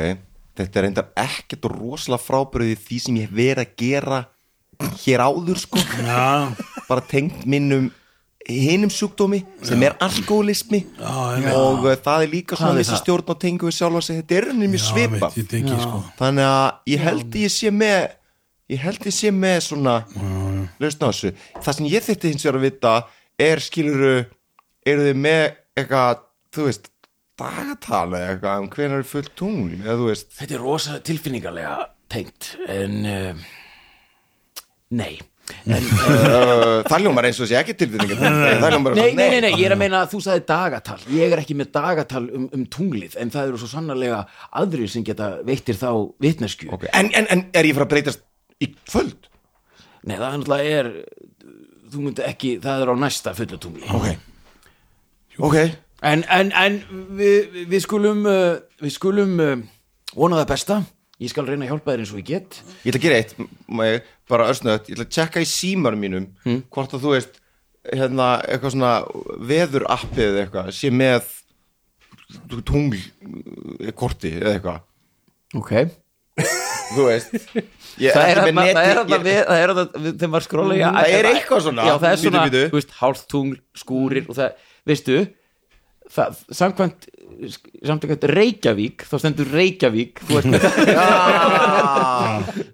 þetta er reyndar ekkert rosalega frábröði því sem ég hef verið að gera hér áður sko. Bara tengt minnum hinum sjúkdómi sem er alkoholismi. Já, og uh, það er líka svona þessi stjórn og tengu við sjálfa sig. Þetta er henni mjög já, svipa sko. þannig að ég held ég sé með ég held ég sé með svona lausn á þessu. Það sem ég þyrfti hins vegar að vita er skiluru eru þið með eitthvað þú veist dagatala eða eitthvað um hvenær er fullt tungl eða þú veist? Þetta er rosa tilfinningarlega tengt en uh, nei það ljómar eins og sé ekki tilfinningar. Nei, nei, nei, ég er að meina að þú sagði dagatal. Ég er ekki með dagatal um, um tunglið en það eru svo sannarlega aðrir sem geta veittir þá vitnesku okay. en, en, en er ég fyrir að breytast í kvöld? nei, það er náttúrulega er þú myndi ekki, það er á næsta fullu tungli. Ok. Ok. En, en, en við, við skulum uh, við skulum uh, vona það besta ég skal reyna að hjálpa þér eins og ég get. Ég ætla að gera eitt, bara örsnöðt Ég ætla að tjekka í símarum mínum Hvort að þú veist, hérna Eitthvað svona veðurappið eða eitthvað Sé með tungl eh, korti eða eitthvað. Ok. Þú veist ég, það er ég- við- er þegar maður skróla í Það er eitthvað svona. já það er svona, þú veist, hálftungl, skúrir og það, veistu það, samkvæmt samkvæmt Reykjavík, þá stendur Reykjavík þú ert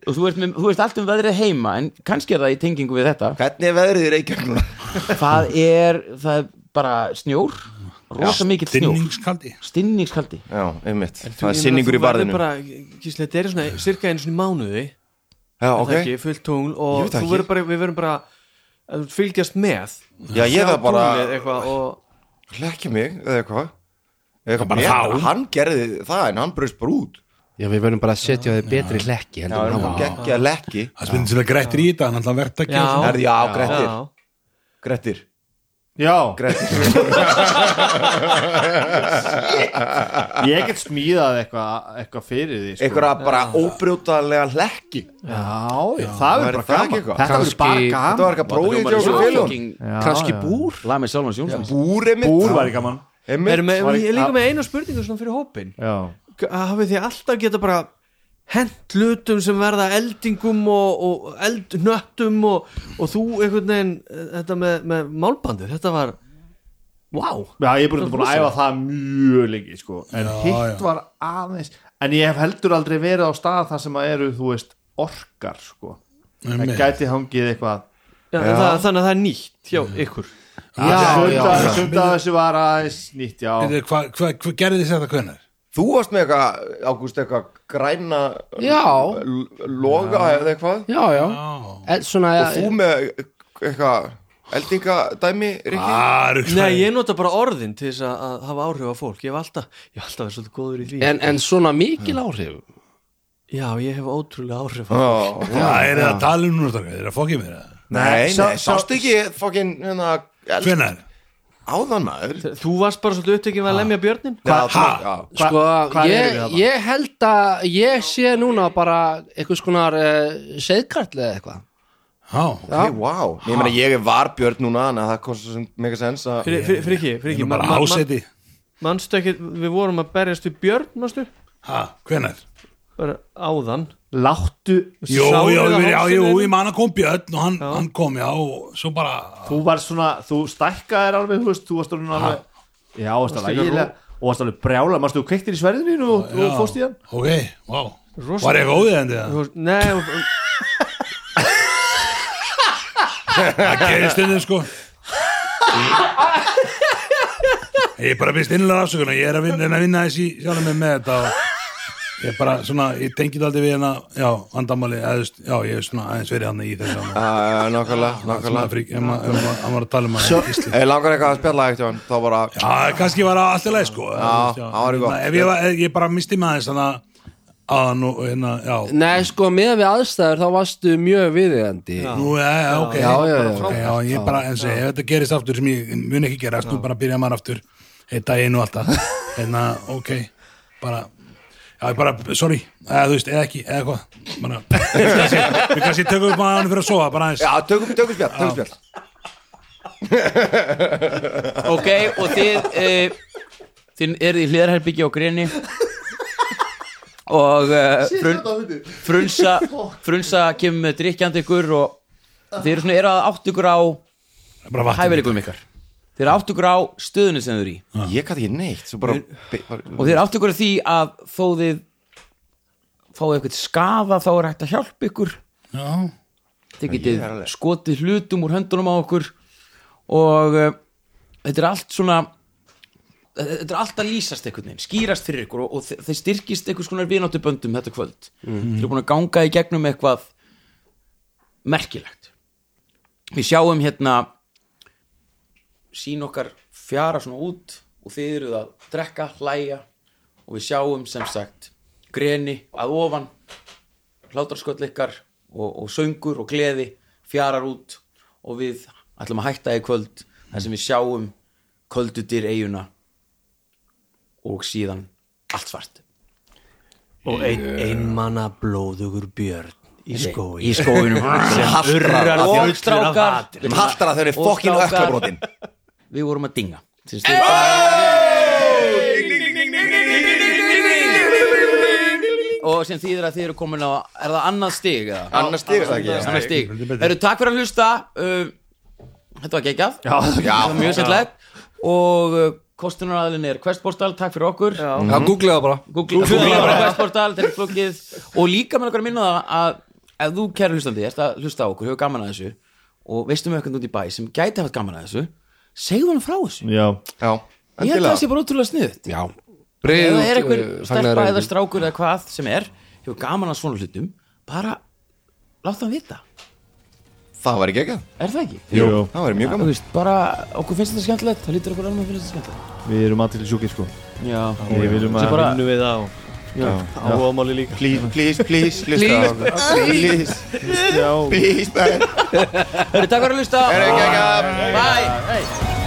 og þú ert, með, þú ert allt um veðrið heima en kannski er það í tengingu við þetta. Hvernig er veðrið í Reykjavík núna? það er, það er bara snjór rosa mikill snjór. Stinningskaldi. Stinningskaldi. Já, einmitt. Þú- Það er sinningur í barðinu verður bara, Gísli, þetta er svona cirka einu svona mánuði. Já, ok. ekki, fullt tungl og ekki. verður bara, við verðum bara að fylgjast með. Já, ég það bara og Lekkja mig, eða Eitthvað Bara bara þá. Hann gerði það en hann brust bara út. Já, við verðum bara að setja þið betri hlekki Já, heldur en hann hann var. geggja lekki Það spyrir til að grættir í þetta, hann alltaf verðt ekki Er, já, Grettir. Já, Grettir. Já, Grettir. Ég get smíðað eitthvað eitthva fyrir því sko. einhverja bara óbrjótalega hlekki. Já, já, það er bara það gaman. ekki eitthvað? Þetta verður bara var gaman. Eitthvað já. búr. Búr Búr væri gaman við, Var ég er líka með eina spurningu svona fyrir hópin Já, hafið þið alltaf geta bara hent hlutum sem verða eldingum og, og eldnöttum og, og þú einhvern veginn eh, þetta með, með málbandið, þetta var wow, já ég er búin að æfa það mjög lengi sko. En Já, hitt já. var aðeins En ég hef heldur aldrei verið á stað þar sem að eru, þú veist, orkar sko. Það Einmitt. gæti hangið eitthvað. Já, það, þannig að það er nýtt hjá ykkur Sunda þessu var aðeins nýtt, já. Hvað hva, hva gerði þið þetta hvenær? þú varst með eitthvað ágúst eitthvað græna Já. loga eða eitthvað? Já, já. En svona, og þú með eitthvað eldingadæmi Rikki? Ah, Nei, ég nota bara orðin til þess að, hafa áhrif á fólk. Ég hef alltaf, ég hef alltaf verið svolítið góður í því. En, en svona mikil áhrif? Já, ég hef ótrúlega áhrif á Já. Það er það að tala um núna strákar, Það er að fokkið mér það nei, Sá- nei, sá- sástu ekki fokkin hérna Hvenær? áðan maður Þú varst bara svolítið upptekinn við að lemja björnin já. Hva- Sko, hvað við ég, ég held að ég sé núna bara einhvers konar uh, seðkartli eða eitthvað Já, Hey, wow. ég meina ég er varbjörn núna að það kostar sem mega sens að Fyrir, fyrir, fyrir ekki, fyrir ekki bara áseti Manstu ekki, við vorum að berjast við björn, manstu? Ha, hvenær? Bara áðan Láttu Jú, já, já, jú, ég man að kom Björn og hann, hann kom, já, og svo bara Þú var svona, þú stækkaðir alveg, þú veist, þú varst alveg alveg Já, varst alveg ægilega Og varst alveg brjála, mástu þú kveiktir í sverðinu og, og Já. fórst í hann? Ok, wow Rosa- Var ég góðið endi það? Þú veist, Nei, og- Það gerir stundum sko. Ég er bara vist innlega afsökun og ég er að vinna, reyna að vinna þessi sjálf með með þetta og ég er bara svona, ég tengið aldrei við hérna, já, þú veist, já, ég er svona aðeins verið hann í þessu hann Uh, nákvæmlega, nákvæmlega. ef maður var að tala um hann Gísli. Ég langar eitthvað að spjalla eitt hann Þá bara, Já, kannski var það alltaf leið sko. Já, það var gott. Ef ég, var, ég bara misti maður þess að hann og hérna, já. Nei, sko, með við aðstæður þá varstu mjög viðeigandi. Nú, já, já, ok. Já, já, já. Já, ég bara, eins og ef þetta gerist aftur sem ég mun ekki gerast, nú bara byrja maður aftur daginn og alltaf hérna, ok, bara já, ég bara, sorry, eða þú veist, eða ekki eða hvað, bara við kannski tökum upp að hann fyrir að sofa, bara aðeins. Já, tökum, tökum spjall, tökum spjall. Ok, og þið uh, þið eruð í hliðarherbyggja á greinni og uh, frun, frunsa frunsa kemur með drikkjandi ykkur og þið eru svona eru að átt ykkur á bara vatn hæfileikum ykkar þið eru átt ykkur á stöðunni sem þið eru í. Ég gæti ekki neitt Svo bara, bara og þið eru átt ykkur á því að þó þið fáið eitthvað skaða þá er hægt að hjálpa ykkur. Já, Ég getið skotið hlutum úr höndunum á okkur. Og uh, þetta er allt svona þetta er allt að lýsast einhvern veginn skýrast fyrir ykkur og, og þe- þeir styrkist einhvers konar vináttu böndum þetta kvöld. Þeir eru búin að ganga í gegnum eitthvað merkilegt. Við sjáum hérna sín okkar fjara svona út og þið eruð að drekka, hlæja og við sjáum sem sagt greni að ofan hlátrarsköll ykkar og, og söngur og gleði fjarar út og við ætlum að hætta í kvöld þar sem við sjáum kvöldutir eiguna og síðan allt svart. Og ein, einmanna blóðugur björn í skói. í skóinum Hastrar og að strákar Þeim hastrar að þau eru Og fokkin strákar. öklabrotin við vorum að dinga og sem þýðir að þið eru komin á er það annað stig eða? Annars stig er það ekki annað stig Heru, takk fyrir að hlusta uh, þetta var geggjað það mjög sendlegt og uh, kostunaræðlinn er Questportal, takk fyrir okkur Já, googlega bara Google, Google bara Questportal, þetta er flókið og líka með okkur að minna það að ef þú kæri hlustandi, ert að hlusta á okkur hefur gaman að þessu og veistu með eitthvað út í bæ sem gæti haft gaman að þessu segðu hann frá þessu. Já, Já, ég held að það sé bara ótrúlega sniðut Já, breið það er einhver stelpa eða strákur eða hvað sem er hefur gaman að svona hlutum bara láta hann vita. Það var ekki ekki er það ekki? Jú. Það var mjög Þú gaman. veist, bara okkur finnst þetta skemmtilegt það lítur okkur alveg finnst þetta skemmtilegt. Við erum aðtil sjúkir sko. Já, Við viljum að bara- vinnu við það og áhugamáli líka. Please, please, please. Please, Já please, man Hörru, takk fyrir að hlusta. Ekki ekki bye, hey.